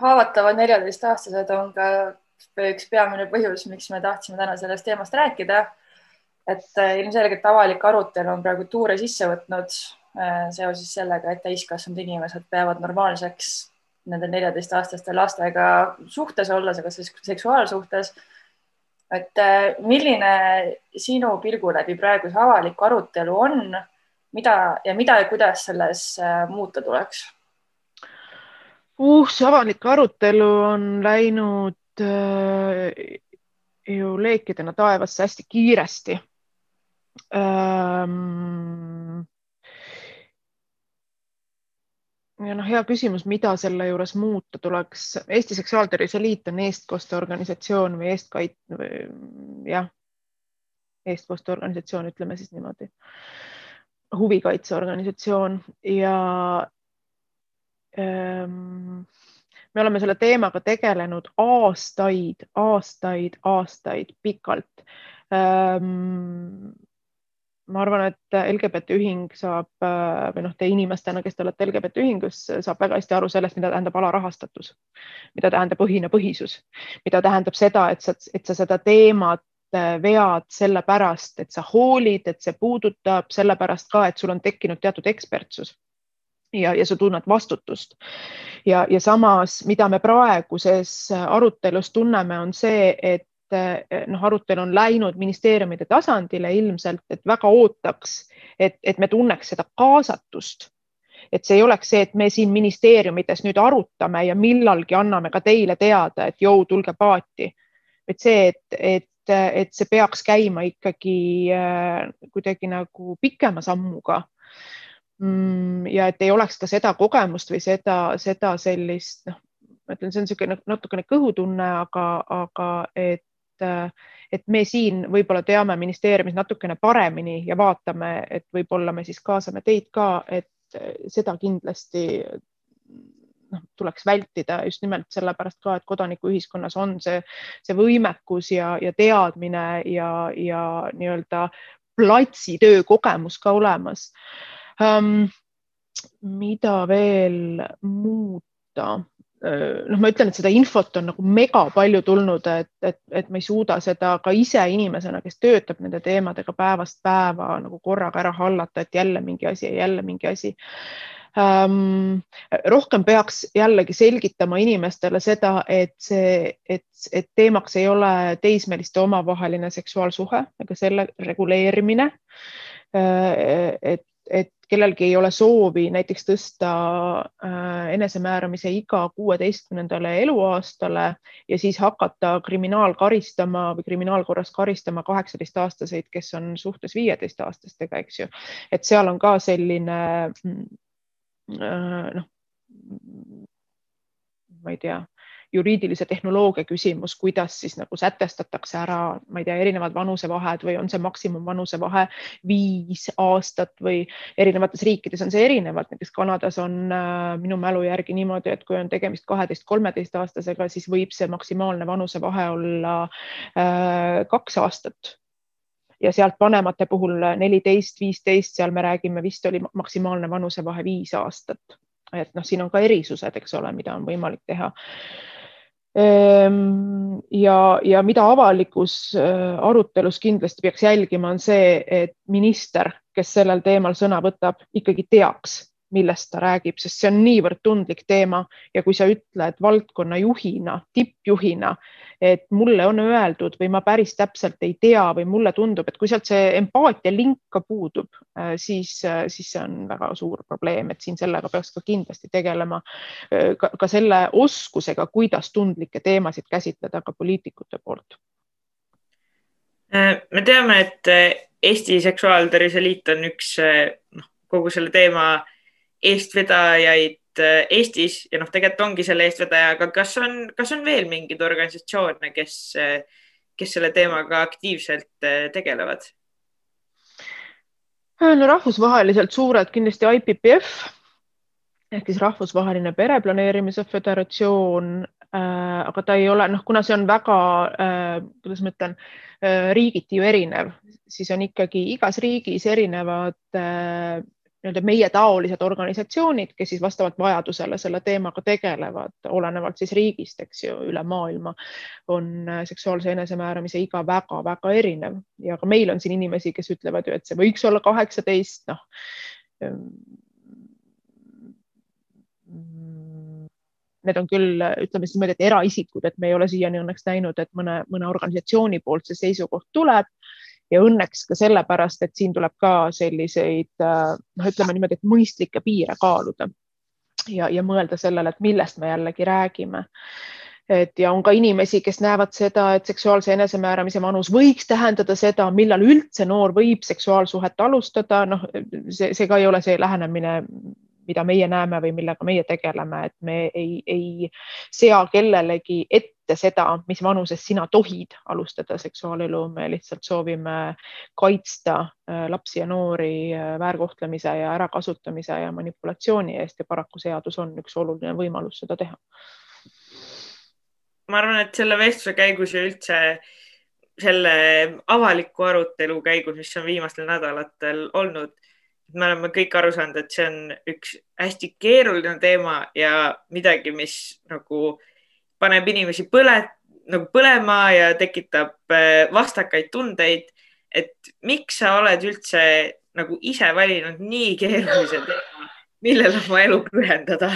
Haavatavad neljateistaastased on ka üks peamine põhjus, miks me tahtsime täna sellest teemast rääkida. et äh, ilmselgelt avalik arutelu on praegu tuure sisse võtnud seoses sellega, et täiskasvanud inimesed peavad normaalseks nende neljateistaastaste lastega suhtes olles, aga seksuaalsuhtes. et äh, milline sinu pilgu läbi praeguse avalik arutelu on, mida ja mida ja kuidas selles äh, muuta tuleks? see avalik arutelu on läinud äh, ju leekidena taevasse hästi kiiresti ähm, ja noh, hea küsimus, mida selle juures muuta tuleks. Eesti Seksuaaltervise Liit on eestkosteorganisatsioon või eestkait-, jah, eestkosteorganisatsioon, ütleme siis niimoodi, huvikaitseorganisatsioon ja ähm, me oleme selle teemaga tegelenud aastaid, aastaid, aastaid pikalt ähm, ma arvan, et LGBT ühing saab või noh, te inimestena, kes te olete LGBT ühingus, saab väga hästi aru sellest, mida tähendab alarahastatus, mida tähendab õhinapõhisus, mida tähendab seda, et sa, et sa seda teemat vead sellepärast, et sa hoolid, et see puudutab, sellepärast ka, et sul on tekkinud teatud ekspertsus ja, ja sa tunned vastutust. ja, ja samas, mida me praeguses arutelus tunneme, on see, et Eh, noh, arutelu on läinud ministeeriumide tasandile ilmselt, et väga ootaks, et, et me tunneks seda kaasatust. et see ei oleks see, et me siin ministeeriumides nüüd arutame ja millalgi anname ka teile teada, et jõu, tulge paati. et see, et, et, et see peaks käima ikkagi äh, kuidagi nagu pikema sammuga mm, ja et ei oleks ka seda kogemust või seda, seda sellist, noh, ma ütlen, see on niisugune natukene kõhutunne, aga, aga et et, et me siin võib-olla teame ministeeriumis natukene paremini ja vaatame, et võib-olla me siis kaasame teid ka, et seda kindlasti noh, tuleks vältida just nimelt sellepärast ka, et kodanikuühiskonnas on see, see võimekus ja, ja teadmine ja, ja nii-öelda platsitöö kogemus ka olemas um,. mida veel muuta? Noh, ma ütlen, et seda infot on nagu mega palju tulnud, et, et, et ma ei suuda seda ka ise inimesena, kes töötab nende teemadega päevast päeva nagu korraga ära hallata, et jälle mingi asi ja jälle mingi asi ähm,. rohkem peaks jällegi selgitama inimestele seda, et see, et, et teemaks ei ole teismeliste omavaheline seksuaalsuhe ega selle reguleerimine. et et kellelgi ei ole soovi näiteks tõsta äh, enesemääramise iga kuueteistkümnendale eluaastale ja siis hakata kriminaalkaristama või kriminaalkorras karistama kaheksateistaastaseid, kes on suhtes viieteistaastastega, eks ju. et seal on ka selline mm, äh, noh, ma ei tea juriidilise tehnoloogia küsimus, kuidas siis nagu sätestatakse ära, ma ei tea, erinevad vanusevahed või on see maksimumvanusevahe viis aastat või erinevates riikides on see erinevalt, näiteks Kanadas on äh, minu mälu järgi niimoodi, et kui on tegemist kaheteist, kolmeteist aastasega, siis võib see maksimaalne vanusevahe olla äh, kaks aastat. Ja sealt vanemate puhul neliteist, viisteist, seal me räägime, vist oli maksimaalne vanusevahe viis aastat. Et noh, siin on ka erisused, eks ole, mida on võimalik teha. Ehm, ja, ja mida avalikus äh, arutelus kindlasti peaks jälgima, on see, et minister, kes sellel teemal sõna võtab, ikkagi teaks, millest ta räägib, sest see on niivõrd tundlik teema ja kui sa ütled valdkonna juhina, tippjuhina, et mulle on öeldud või ma päris täpselt ei tea või mulle tundub, et kui sealt see empaatia link ka puudub, äh, siis, äh, siis see on väga suur probleem, et siin sellega peaks ka kindlasti tegelema äh, ka, selle oskusega, kuidas tundlikke teemasid käsitleda ka poliitikute poolt. me teame, et Eesti Seksuaaltervise Liit on üks noh, kogu selle teema eestvedajaid Äh, Eestis ja noh, tegelikult ongi selle eestvedaja, aga kas on, kas on veel mingeid organisatsioone, kes, äh, kes selle teemaga aktiivselt äh, tegelevad? no rahvusvaheliselt suured kindlasti IPPF ehk siis Rahvusvaheline Pereplaneerimise Föderatsioon äh,, aga ta ei ole, noh, kuna see on väga äh,, kuidas ma ütlen äh,, riigiti ju erinev, siis on ikkagi igas riigis erinevad äh, nii-öelda meietaolised organisatsioonid, kes siis vastavalt vajadusele selle teemaga tegelevad, olenevalt siis riigist, eks ju, üle maailma on äh, seksuaalse enesemääramise iga väga-väga erinev ja ka meil on siin inimesi, kes ütlevad ju, et see võiks olla kaheksateist, noh. Ähm, need on küll, ütleme siis niimoodi, et eraisikud, et me ei ole siiani õnneks näinud, et mõne, mõne organisatsiooni poolt see seisukoht tuleb ja õnneks ka sellepärast, et siin tuleb ka selliseid noh, ütleme niimoodi, et mõistlikke piire kaaluda ja, ja mõelda sellele, et millest me jällegi räägime. Et ja on ka inimesi, kes näevad seda, et seksuaalse enesemääramise vanus võiks tähendada seda, millal üldse noor võib seksuaalsuhet alustada, noh, see, see ka ei ole see lähenemine, mida meie näeme või millega meie tegeleme, et me ei, ei sea kellelegi ette seda, mis vanuses sina tohid alustada seksuaalelu, me lihtsalt soovime kaitsta äh, lapsi ja noori äh, väärkohtlemise ja ärakasutamise ja manipulatsiooni eest ja paraku seadus on üks oluline võimalus seda teha. ma arvan, et selle vestluse käigus ja üldse selle avaliku arutelu käigus, mis on viimastel nädalatel olnud me oleme kõik aru saanud, et see on üks hästi keeruline teema ja midagi, mis nagu paneb inimesi põle, nagu põlema ja tekitab äh, vastakaid tundeid. et miks sa oled üldse nagu ise valinud nii keerulise teema, millele oma elu pühendada?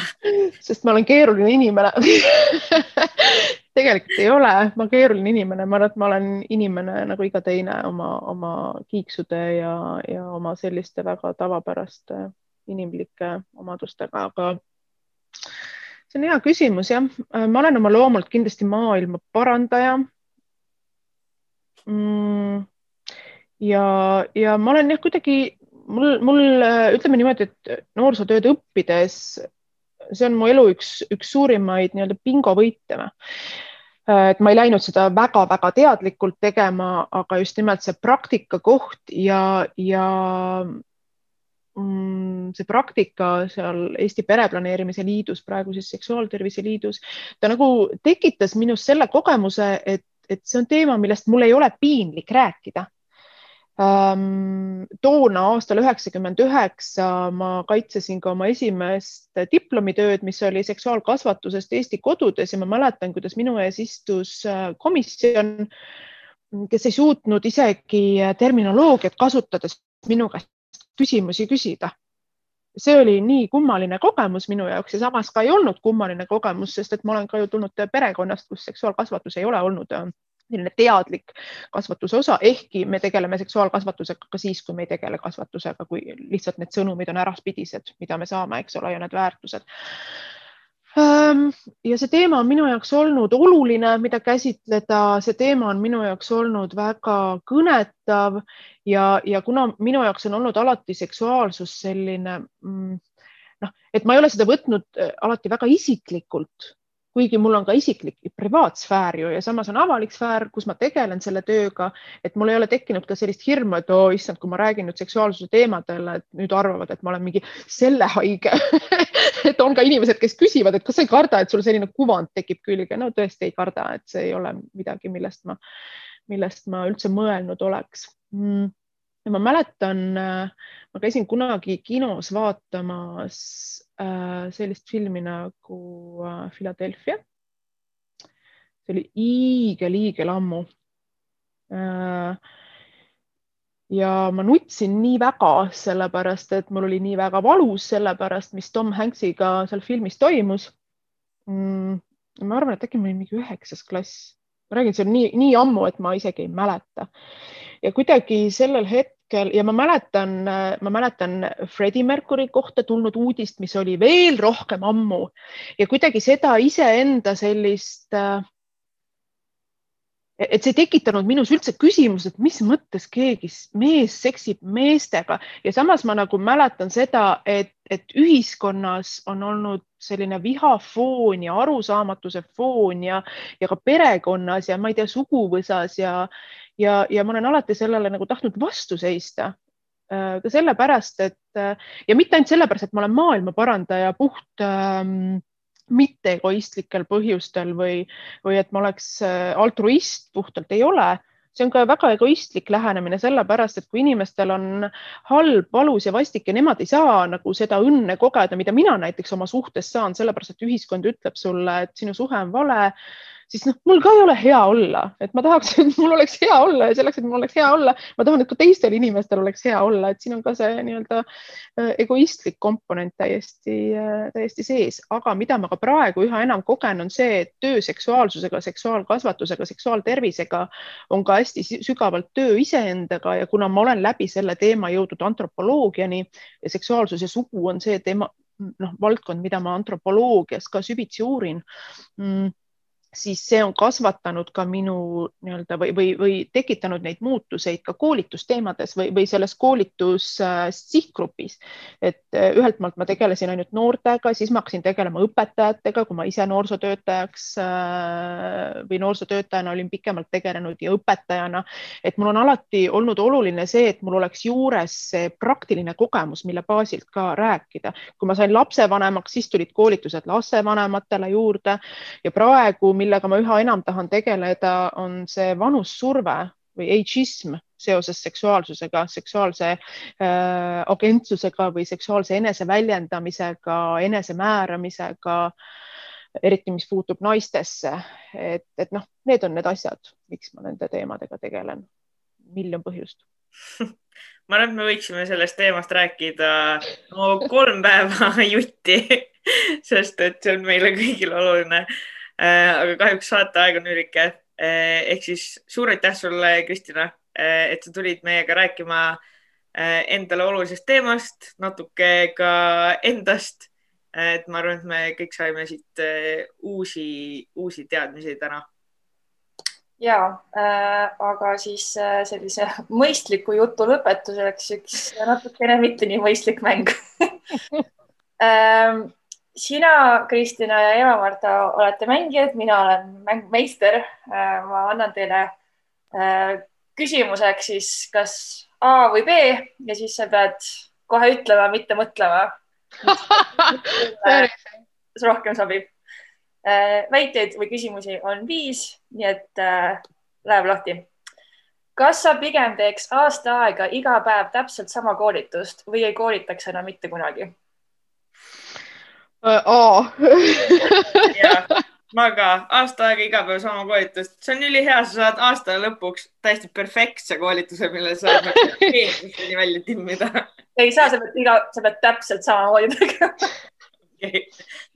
sest ma olen keeruline inimene tegelikult ei ole, ma keeruline inimene, ma arvan, et ma olen inimene nagu iga teine oma, oma kiiksude ja, ja oma selliste väga tavapäraste inimlike omadustega, aga see on hea küsimus, jah. ma olen oma loomult kindlasti maailma parandaja mm,. ja, ja ma olen jah, kuidagi mul, mul ütleme niimoodi, et noorsootööd õppides see on mu elu üks, üks suurimaid nii-öelda bingovõite. et ma ei läinud seda väga-väga teadlikult tegema, aga just nimelt see praktika koht ja, ja mm, see praktika seal Eesti Pereplaneerimise Liidus, praegu siis Seksuaaltervise Liidus, ta nagu tekitas minus selle kogemuse, et, et see on teema, millest mul ei ole piinlik rääkida toona aastal üheksakümmend üheksa ma kaitsesin ka oma esimest diplomitööd, mis oli seksuaalkasvatusest Eesti kodudes ja ma mäletan, kuidas minu ees istus äh, komisjon, kes ei suutnud isegi terminoloogiat kasutades minu käest küsimusi küsida. see oli nii kummaline kogemus minu jaoks ja samas ka ei olnud kummaline kogemus, sest et ma olen ka ju tulnud perekonnast, kus seksuaalkasvatus ei ole olnud äh, selline teadlik kasvatuse osa, ehkki me tegeleme seksuaalkasvatusega ka siis, kui me ei tegele kasvatusega, kui lihtsalt need sõnumid on äraspidised, mida me saame, eks ole, ja need väärtused. Ehm, ja see teema on minu jaoks olnud oluline, mida käsitleda, see teema on minu jaoks olnud väga kõnetav ja, ja kuna minu jaoks on olnud alati seksuaalsus selline mm, noh, et ma ei ole seda võtnud äh, alati väga isiklikult kuigi mul on ka isiklik privaatsfäär ju ja samas on avalik sfäär, kus ma tegelen selle tööga, et mul ei ole tekkinud ka sellist hirmu, et oo oh, issand, kui ma räägin nüüd seksuaalsuse teemadel, et nüüd arvavad, et ma olen mingi selle haige. Et on ka inimesed, kes küsivad, et kas sa ei karda, et sul selline kuvand tekib külge. no tõesti ei karda, et see ei ole midagi, millest ma, millest ma üldse mõelnud oleks. Mm ja ma mäletan, ma käisin kunagi kinos vaatamas Äh, sellist filmi nagu äh, Philadelphia. see oli hiigel-hiigel ammu. Äh, ja ma nutsin nii väga, sellepärast et mul oli nii väga valus selle pärast, mis Tom Hanksiga seal filmis toimus mm,. ma arvan, et äkki ma olin mingi üheksas klass, ma räägin, see on nii, nii ammu, et ma isegi ei mäleta. Ja kuidagi sellel hetkel ja ma mäletan, ma mäletan Freddie Mercury kohta tulnud uudist, mis oli veel rohkem ammu. Ja kuidagi seda iseenda sellist et see ei tekitanud minus üldse küsimust, et mis mõttes keegi mees seksib meestega. Ja samas ma nagu mäletan seda, et, et ühiskonnas on olnud selline vihafoon ja arusaamatuse foon ja, ja ka perekonnas ja ma ei tea, suguvõsas ja, ja, ja ma olen alati sellele nagu tahtnud vastu seista äh, ka sellepärast, et äh, ja mitte ainult sellepärast, et ma olen maailma parandaja puht ähm, mitte egoistlikel põhjustel või, või et ma oleks äh, altruist puhtalt, ei ole. see on ka väga egoistlik lähenemine, sellepärast et kui inimestel on halb, valus ja vastik ja nemad ei saa nagu seda õnne kogeda, mida mina näiteks oma suhtes saan, sellepärast et ühiskond ütleb sulle, et sinu suhe on vale siis noh, mul ka ei ole hea olla, et ma tahaks, et mul oleks hea olla ja selleks, et mul oleks hea olla, ma tahan, et ka teistel inimestel oleks hea olla, et siin on ka see nii-öelda äh, egoistlik komponent täiesti, äh, täiesti sees, aga mida ma ka praegu üha enam kogen, on see, et töö seksuaalsusega, seksuaalkasvatusega, seksuaaltervisega on ka hästi sügavalt töö iseendaga ja kuna ma olen läbi selle teema jõudnud antropoloogiani ja seksuaalsus ja sugu on see teema, noh, valdkond, mida ma antropoloogias ka süvitsi uurin mm siis see on kasvatanud ka minu nii-öelda või, või, või tekitanud neid muutuseid ka koolitusteemades või, või selles koolitus äh, sihtgrupis. et äh, ühelt poolt ma tegelesin ainult noortega, siis ma hakkasin tegelema õpetajatega, kui ma ise noorsootöötajaks äh, või noorsootöötajana olin pikemalt tegelenud ja õpetajana, et mul on alati olnud oluline see, et mul oleks juures see praktiline kogemus, mille baasilt ka rääkida. kui ma sain lapsevanemaks, siis tulid koolitused lapsevanematele juurde ja praegu millega ma üha enam tahan tegeleda, on see vanussurve või ageism seoses seksuaalsusega, seksuaalse äh, agentsusega või seksuaalse eneseväljendamisega, enesemääramisega, eriti mis puutub naistesse. et, et noh, need on need asjad, miks ma nende teemadega tegelen. miljon põhjust ma arvan, et me võiksime sellest teemast rääkida no, kolm päeva jutti, sest et see on meile kõigile oluline aga kahjuks saateaeg on ülike. Äh, ehk siis suur aitäh sulle, Kristina, äh, et sa tulid meiega rääkima endale olulisest teemast, natuke ka endast. et ma arvan, et me kõik saime siit uusi, uusi teadmisi täna ja äh,, aga siis äh, sellise mõistliku jutu lõpetuseks üks natukene mitte nii mõistlik mäng ähm, sina, Kristina ja Eva-Marta olete mängijad, mina olen mängmeister. Äh, ma annan teile äh, küsimuseks siis kas A või B ja siis sa pead kohe ütlema, mitte mõtlema. rohkem sobib. Äh, väiteid või küsimusi on viis, nii et läheb lahti. kas sa pigem teeks aasta aega iga päev täpselt sama koolitust või ei koolitaks enam mitte kunagi? Äh, A. ma ka. Aasta aega iga päev sama koolitust, see on ülihea, sa saad aasta lõpuks täiesti perfektse koolituse, mille sa saad eelmiseni välja timmida. ei saa, sa pead iga, sa pead täpselt samamoodi tegema okay..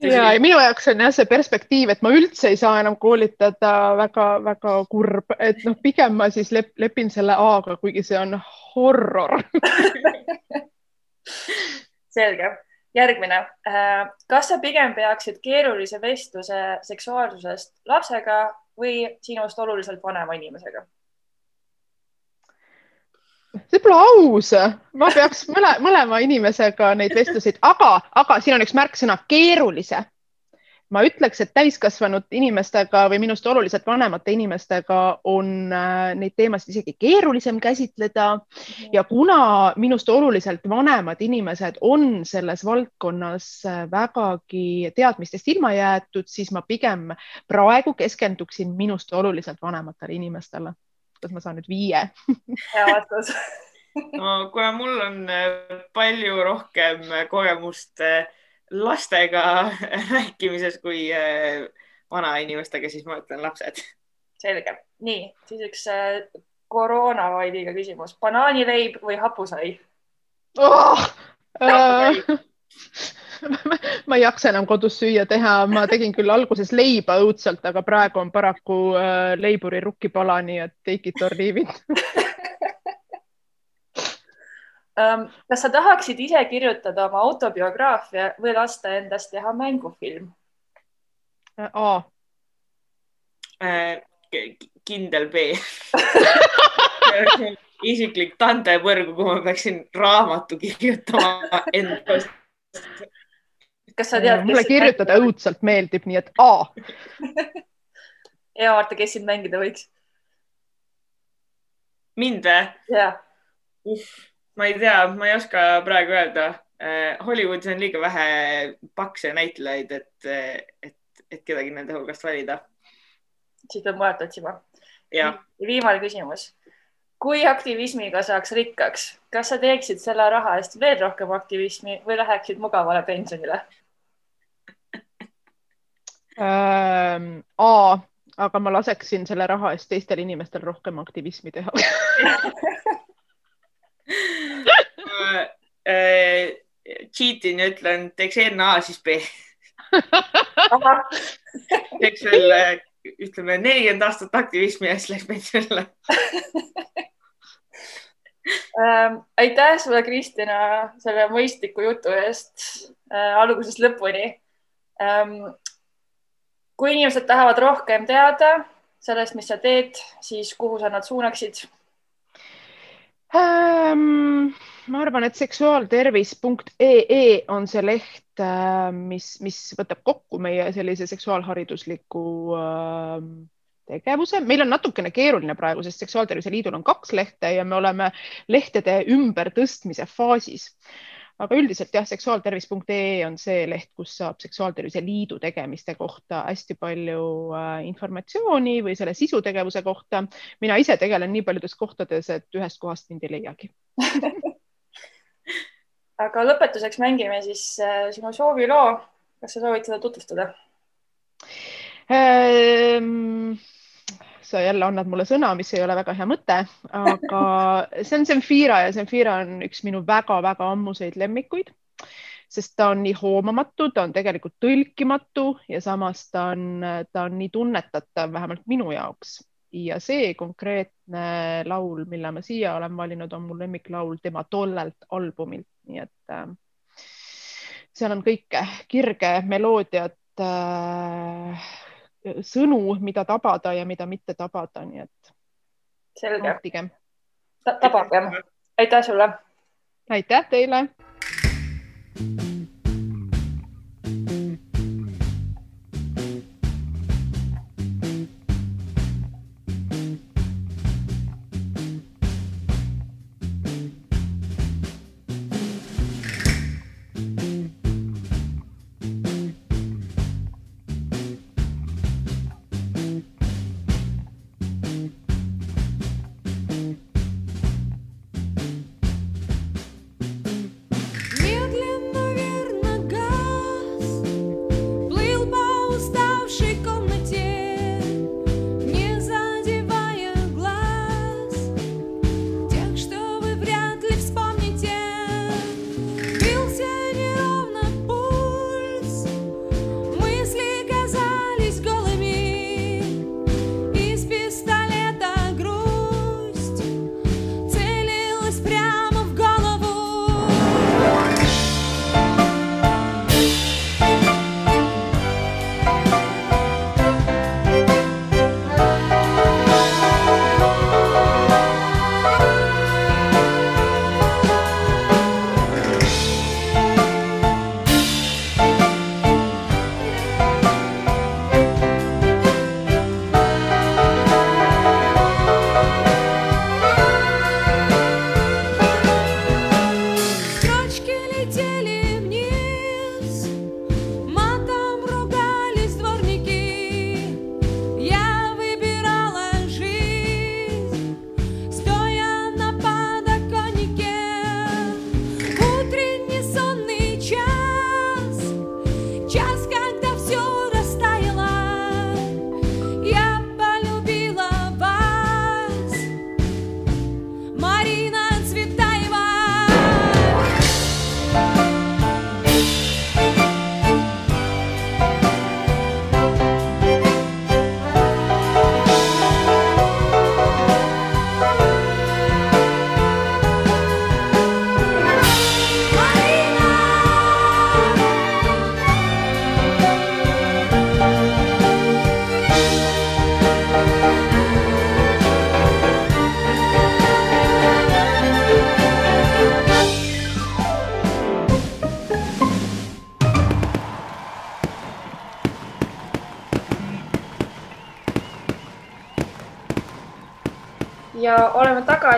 ja minu jaoks on jah see perspektiiv, et ma üldse ei saa enam koolitada väga-väga kurb, et noh, pigem ma siis lep, lepin selle A-ga, kuigi see on horror. Selge järgmine. Äh, kas sa pigem peaksid keerulise vestluse seksuaalsusest lapsega või sinust oluliselt vanema inimesega? see pole aus, ma peaks mõle, mõlema inimesega neid vestluseid, aga, aga siin on üks märksõna keerulise. Ma ütleks, et täiskasvanud inimestega või minust oluliselt vanemate inimestega on äh, neid teemasid isegi keerulisem käsitleda ja kuna minust oluliselt vanemad inimesed on selles valdkonnas äh, vägagi teadmistest ilma jäetud, siis ma pigem praegu keskenduksin minust oluliselt vanematele inimestele. kas ma saan nüüd viie? hea vastus no kuna mul on äh, palju rohkem kogemust äh, lastega rääkimises kui äh, vanainimestega, siis ma ütlen lapsed. selge, nii, siis üks koroonavaidiga küsimus, banaanileib või hapusai oh! ma ei jaksa enam kodus süüa teha, ma tegin küll alguses leiba õudselt, aga praegu on paraku äh, leiburi rukkipala, nii et take it or leave it. kas sa tahaksid ise kirjutada oma autobiograafia või lasta endast teha mängufilm? Äh,. kindel B isiklik tandepõrgu, kuhu ma peaksin raamatu kirjutama endast. kas sa tead? mulle kirjutada mängida? õudselt meeldib, nii et A ja vaata, kes sind mängida võiks. mind või? jah ma ei tea, ma ei oska praegu öelda. Äh, Hollywoodis on liiga vähe pakse näitlejaid, et, et, et kedagi nende hulgast valida. siis peab mujalt otsima. viimane küsimus. kui aktivismiga saaks rikkaks, kas sa teeksid selle raha eest veel rohkem aktivismi või läheksid mugavale pensionile ähm,? A, aga ma laseksin selle raha eest teistel inimestel rohkem aktivismi teha äh, cheat in ja ütlen, teeks enne A, siis B teeks veel ütleme nelikümmend aastat aktivismi ja siis läks pensionile ähm,. aitäh sulle, Kristina, selle mõistliku jutu eest äh, algusest lõpuni ähm,. kui inimesed tahavad rohkem teada sellest, mis sa teed, siis kuhu sa nad suunaksid ähm,? ma arvan, et seksuaaltervis.ee on see leht, äh, mis, mis võtab kokku meie sellise seksuaalharidusliku äh, tegevuse. meil on natukene keeruline praegu, sest Seksuaaltervise Liidul on kaks lehte ja me oleme lehtede ümbertõstmise faasis aga üldiselt jah, seksuaaltervis.ee on see leht, kus saab Seksuaaltervise Liidu tegemiste kohta hästi palju äh, informatsiooni või selle sisutegevuse kohta. mina ise tegelen nii paljudes kohtades, et ühest kohast mind ei leiagi aga lõpetuseks mängime siis äh, sinu sooviloo. kas sa soovid seda tutvustada ähm...? Sa jälle annad mulle sõna, mis ei ole väga hea mõte, aga see on Zemfira ja Zemfira on üks minu väga-väga ammuseid lemmikuid, sest ta on nii hoomamatu, ta on tegelikult tõlkimatu ja samas ta on, ta on nii tunnetatav, vähemalt minu jaoks. ja see konkreetne laul, mille ma siia olen valinud, on mu lemmiklaul tema tollelt albumilt, nii et äh, seal on kõike, kirge, meloodiat äh,, sõnu, mida tabada ja mida mitte tabada, nii et. selge. tabagem. aitäh sulle. aitäh teile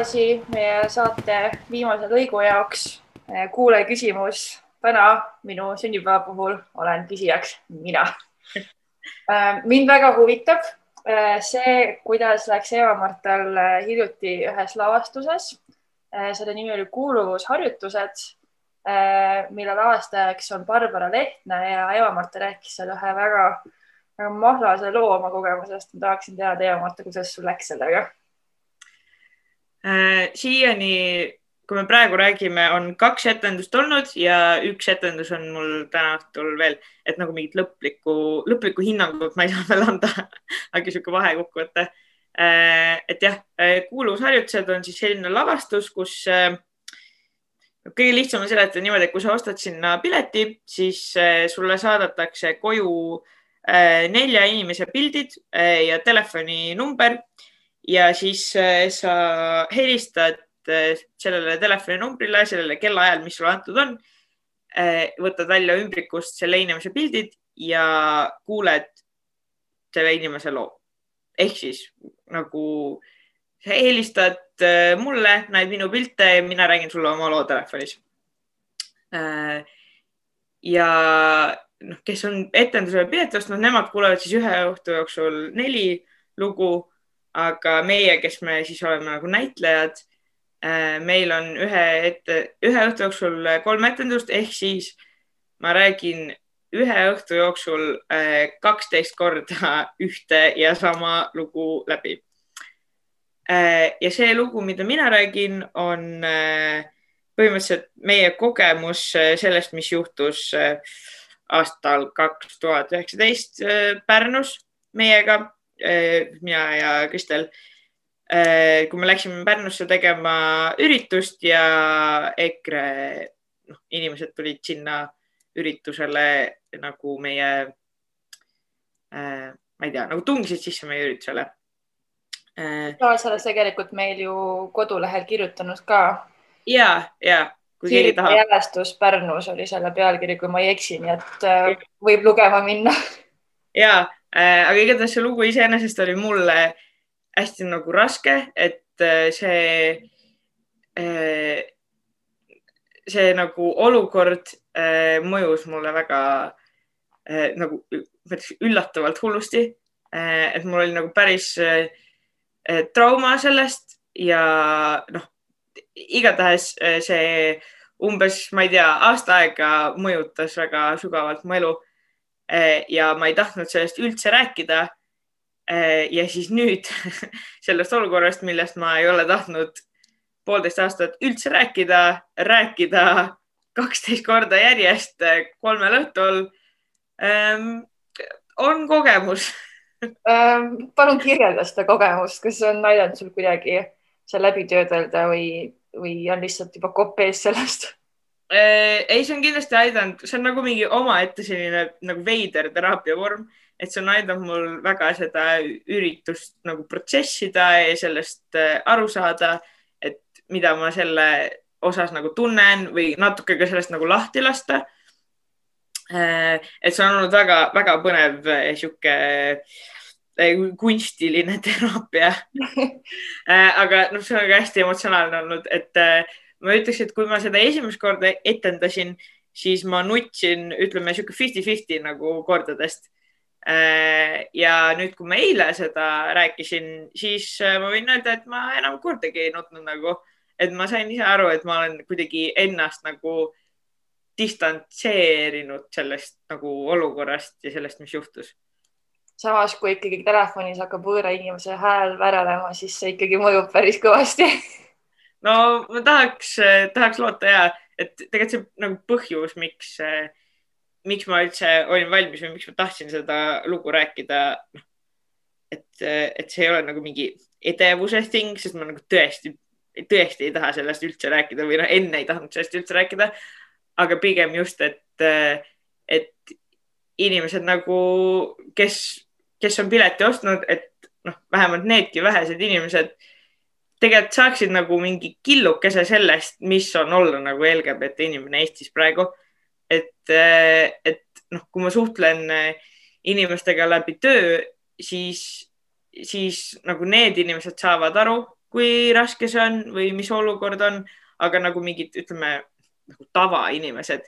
tagasi meie saate viimase lõigu jaoks. kuulaja küsimus. täna minu sünnipäeva puhul olen küsijaks mina. mind väga huvitab see, kuidas läks Eva-Martal hiljuti ühes lavastuses. selle nimi oli Kuuluvusharjutused, mille lavastajaks on Barbara Lehtne ja Eva-Marta rääkis seal ühe väga, väga mahlase loo oma kogemusest. ma tahaksin teada, Eva-Marta, kuidas sul läks sellega? Äh, siiani, kui me praegu räägime, on kaks etendust olnud ja üks etendus on mul täna õhtul veel, et nagu mingit lõplikku, lõplikku hinnangut ma ei saa veel anda aga sihuke vahekokkuvõte. Äh, et jah, äh, kuuluvusharjutused on siis selline lavastus, kus kõige lihtsam on seletada niimoodi, et kui sa ostad sinna pileti, siis sulle saadetakse koju nelja inimese pildid ja telefoninumber ja siis äh, sa helistad äh, sellele telefoninumbrile, sellele kellaajal, mis sulle antud on. Äh, võtad välja ümbrikust selle inimese pildid ja kuuled selle inimese loo. ehk siis nagu helistad mulle, näed minu pilte ja mina räägin sulle oma loo telefonis. ja noh, kes on etendusele pileti ostnud, nemad kuulevad siis ühe õhtu jooksul neli lugu aga meie, kes me siis oleme nagu näitlejad, äh, meil on ühe ette, ühe õhtu jooksul kolm etendust ehk siis ma räägin ühe õhtu jooksul äh, kaksteist korda ühte ja sama lugu läbi. Äh, ja see lugu, mida mina räägin, on põhimõtteliselt meie kogemus sellest, mis juhtus aastal kaks tuhat üheksateist Pärnus meiega mina ja Kristel, eh, kui me läksime Pärnusse tegema üritust ja EKRE noh, inimesed tulid sinna üritusele nagu meie, eh, ma ei tea, nagu tungisid sisse meie üritusele. sa oled tegelikult meil ju kodulehel kirjutanud ka. ja, ja jälestus Pärnus oli selle pealkiri, kui ma ei eksi, nii et võib lugema minna. ja Äh, aga igatahes see lugu iseenesest oli mulle hästi nagu raske, et äh, see, äh, see nagu olukord mõjus mulle väga nagu üllatavalt hullusti. et mul oli nagu päris trauma sellest ja noh, igatahes see umbes, ma ei tea, aasta aega mõjutas väga sügavalt mu elu ja ma ei tahtnud sellest üldse rääkida. Eh, ja siis nüüd sellest olukorrast, millest ma ei ole tahtnud poolteist aastat üldse rääkida, rääkida kaksteist korda järjest eh, kolmel õhtul ähm,. on kogemus ähm,. palun kirjelda seda kogemust, kas see on aidanud sul kuidagi see läbi töödelda või, või on lihtsalt juba kopp ees sellest? Äh, ei, see on kindlasti aidanud, see on nagu mingi omaette selline nagu veider teraapiavorm, et see on aidanud mul väga seda üritust nagu protsessida ja sellest äh, aru saada, et mida ma selle osas nagu tunnen või natuke ka sellest nagu lahti lasta. Äh, et see on olnud väga-väga põnev sihuke kunstiline teraapia aga noh, see on ka hästi emotsionaalne olnud, et ma ütleks, et kui ma seda esimest korda etendasin, siis ma nutsin, ütleme sihuke fifty-fifty nagu kordadest. Äh, ja nüüd, kui ma eile seda rääkisin, siis äh, ma võin öelda, et ma enam kordagi ei nutnud nagu, et ma sain ise aru, et ma olen kuidagi ennast nagu distantseerinud sellest nagu olukorrast ja sellest, mis juhtus. Samas, kui ikkagi telefonis hakkab võõra inimese hääl värelema, siis see ikkagi mõjub päris kõvasti no ma tahaks, tahaks loota ja, et tegelikult see nagu põhjus, miks, miks ma üldse olin valmis või miks ma tahtsin seda lugu rääkida, noh, et, et see ei ole nagu mingi edevuse thing, sest ma nagu tõesti, tõesti ei taha sellest üldse rääkida või noh, enne ei tahtnud sellest üldse rääkida. aga pigem just, et, et inimesed nagu, kes, kes on pileti ostnud, et noh, vähemalt needki vähesed inimesed tegelikult saaksid nagu mingi killukese sellest, mis on olla nagu LGBT inimene Eestis praegu. et, et noh, kui ma suhtlen inimestega läbi töö, siis, siis nagu need inimesed saavad aru, kui raske see on või mis olukord on, aga nagu mingid, ütleme nagu tavainimesed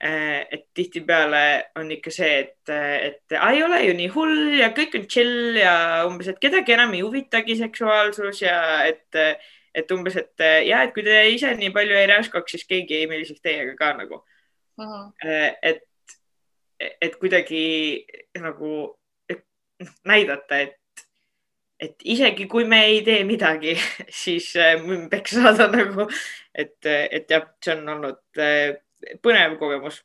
et tihtipeale on ikka see, et, et ei ole ju nii hull ja kõik on chill ja umbes, et kedagi enam ei huvitagi seksuaalsus ja et, et umbes, et ja, et kui te ise nii palju ei räuskaks, siis keegi ei meeldiseks teiega ka nagu uh. -huh. et, et kuidagi nagu et, näidata, et, et isegi kui me ei tee midagi, siis peks saada nagu, et, et jah, see on olnud põnev kogemus.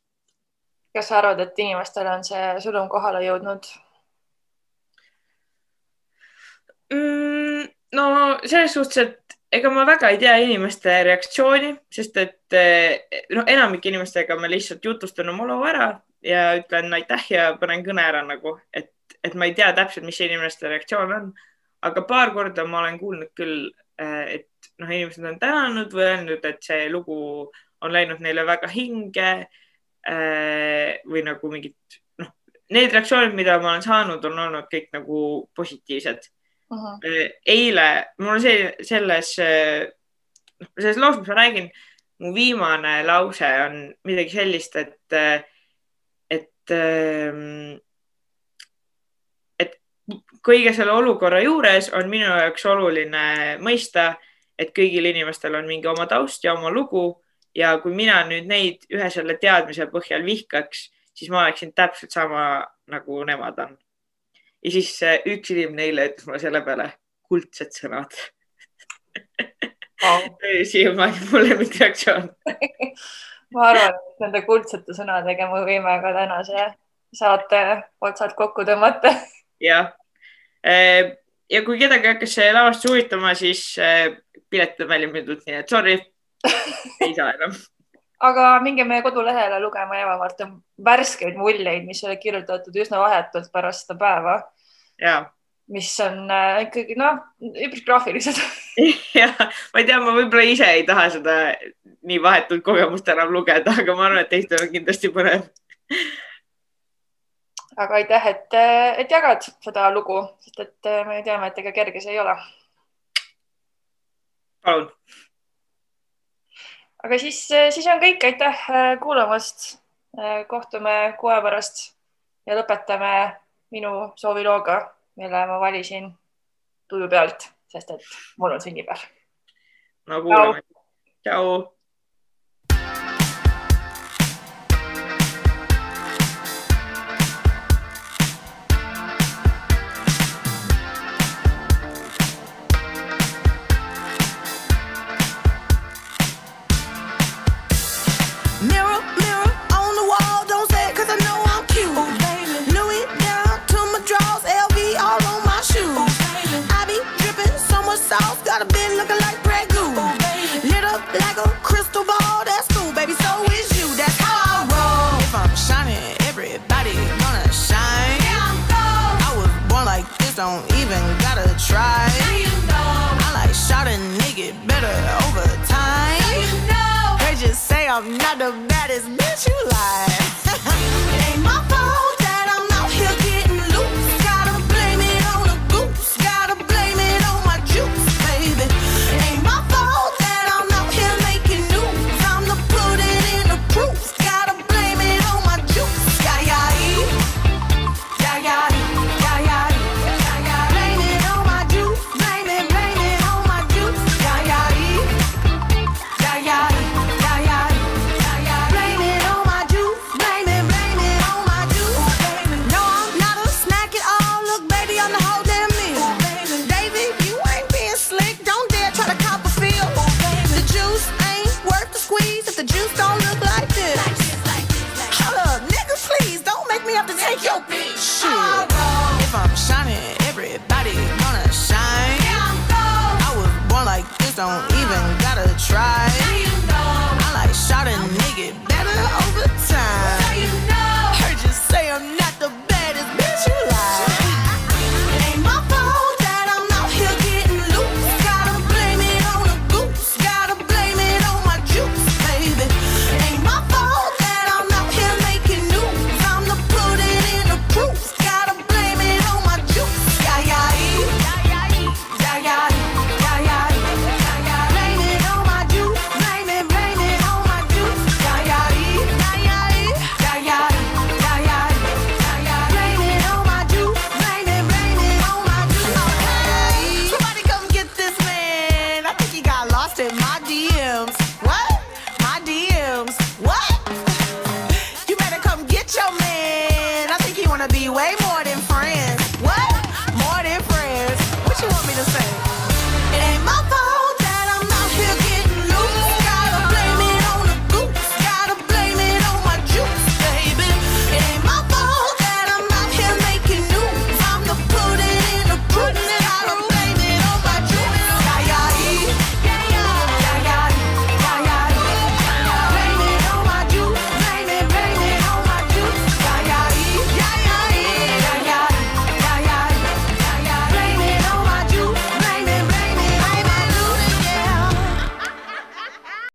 kas sa arvad, et inimestele on see sõnum kohale jõudnud mm,? no selles suhtes, et ega ma väga ei tea inimeste reaktsiooni, sest et noh, enamike inimestega ma lihtsalt jutustan oma loo ära ja ütlen aitäh ja panen kõne ära nagu, et, et ma ei tea täpselt, mis inimeste reaktsioon on. aga paar korda ma olen kuulnud küll, et noh, inimesed on tänanud või öelnud, et see lugu on läinud neile väga hinge äh, või nagu mingid, noh, need reaktsioonid, mida ma olen saanud, on olnud kõik nagu positiivsed uh. -huh. eile, mul on see, selles, noh, selles loos, mis ma räägin, mu viimane lause on midagi sellist, et, et, et kõige selle olukorra juures on minu jaoks oluline mõista, et kõigil inimestel on mingi oma taust ja oma lugu ja kui mina nüüd neid ühe selle teadmise põhjal vihkaks, siis ma oleksin täpselt sama nagu nemad on. ja siis üks inimene eile ütles mulle selle peale kuldsed sõnad oh. siiamaani mu lemmikreaktsioon ma arvan, et nende kuldsete sõnadega me võime ka tänase saate otsad kokku tõmmata. jah. ja kui kedagi hakkas see lavastus huvitama, siis piletid on välja müüdud, nii et sorry ei saa enam. aga minge meie kodulehele lugema Eva-Marta värskeid muljeid, mis olid kirjutatud üsna vahetult pärast seda päeva. mis on äh, ikkagi noh, üpris graafilised jah, ma ei tea, ma võib-olla ise ei taha seda nii vahetut kogemust enam lugeda, aga ma arvan, et teistel on kindlasti põnev aga aitäh, et, et jagad seda lugu, sest et me teame, et ega kerge see ei ole. palun aga siis, siis on kõik, aitäh äh, kuulamast. Äh, kohtume kuu aja pärast ja lõpetame minu soovilooga, mille ma valisin tuju pealt, sest et mul on sünnipäev. no kuulame. tšau. got a bed looking like red goo. Lit up like a crystal ball. That's cool, baby. So is you. That's how I roll. If I'm shining, everybody gonna shine. Yeah, I'm gold. I was born like this, don't even gotta try. Now you know. I like shot a nigga better over time. Now you know. They just say I'm not the baddest bitch you like. it ain't my fault.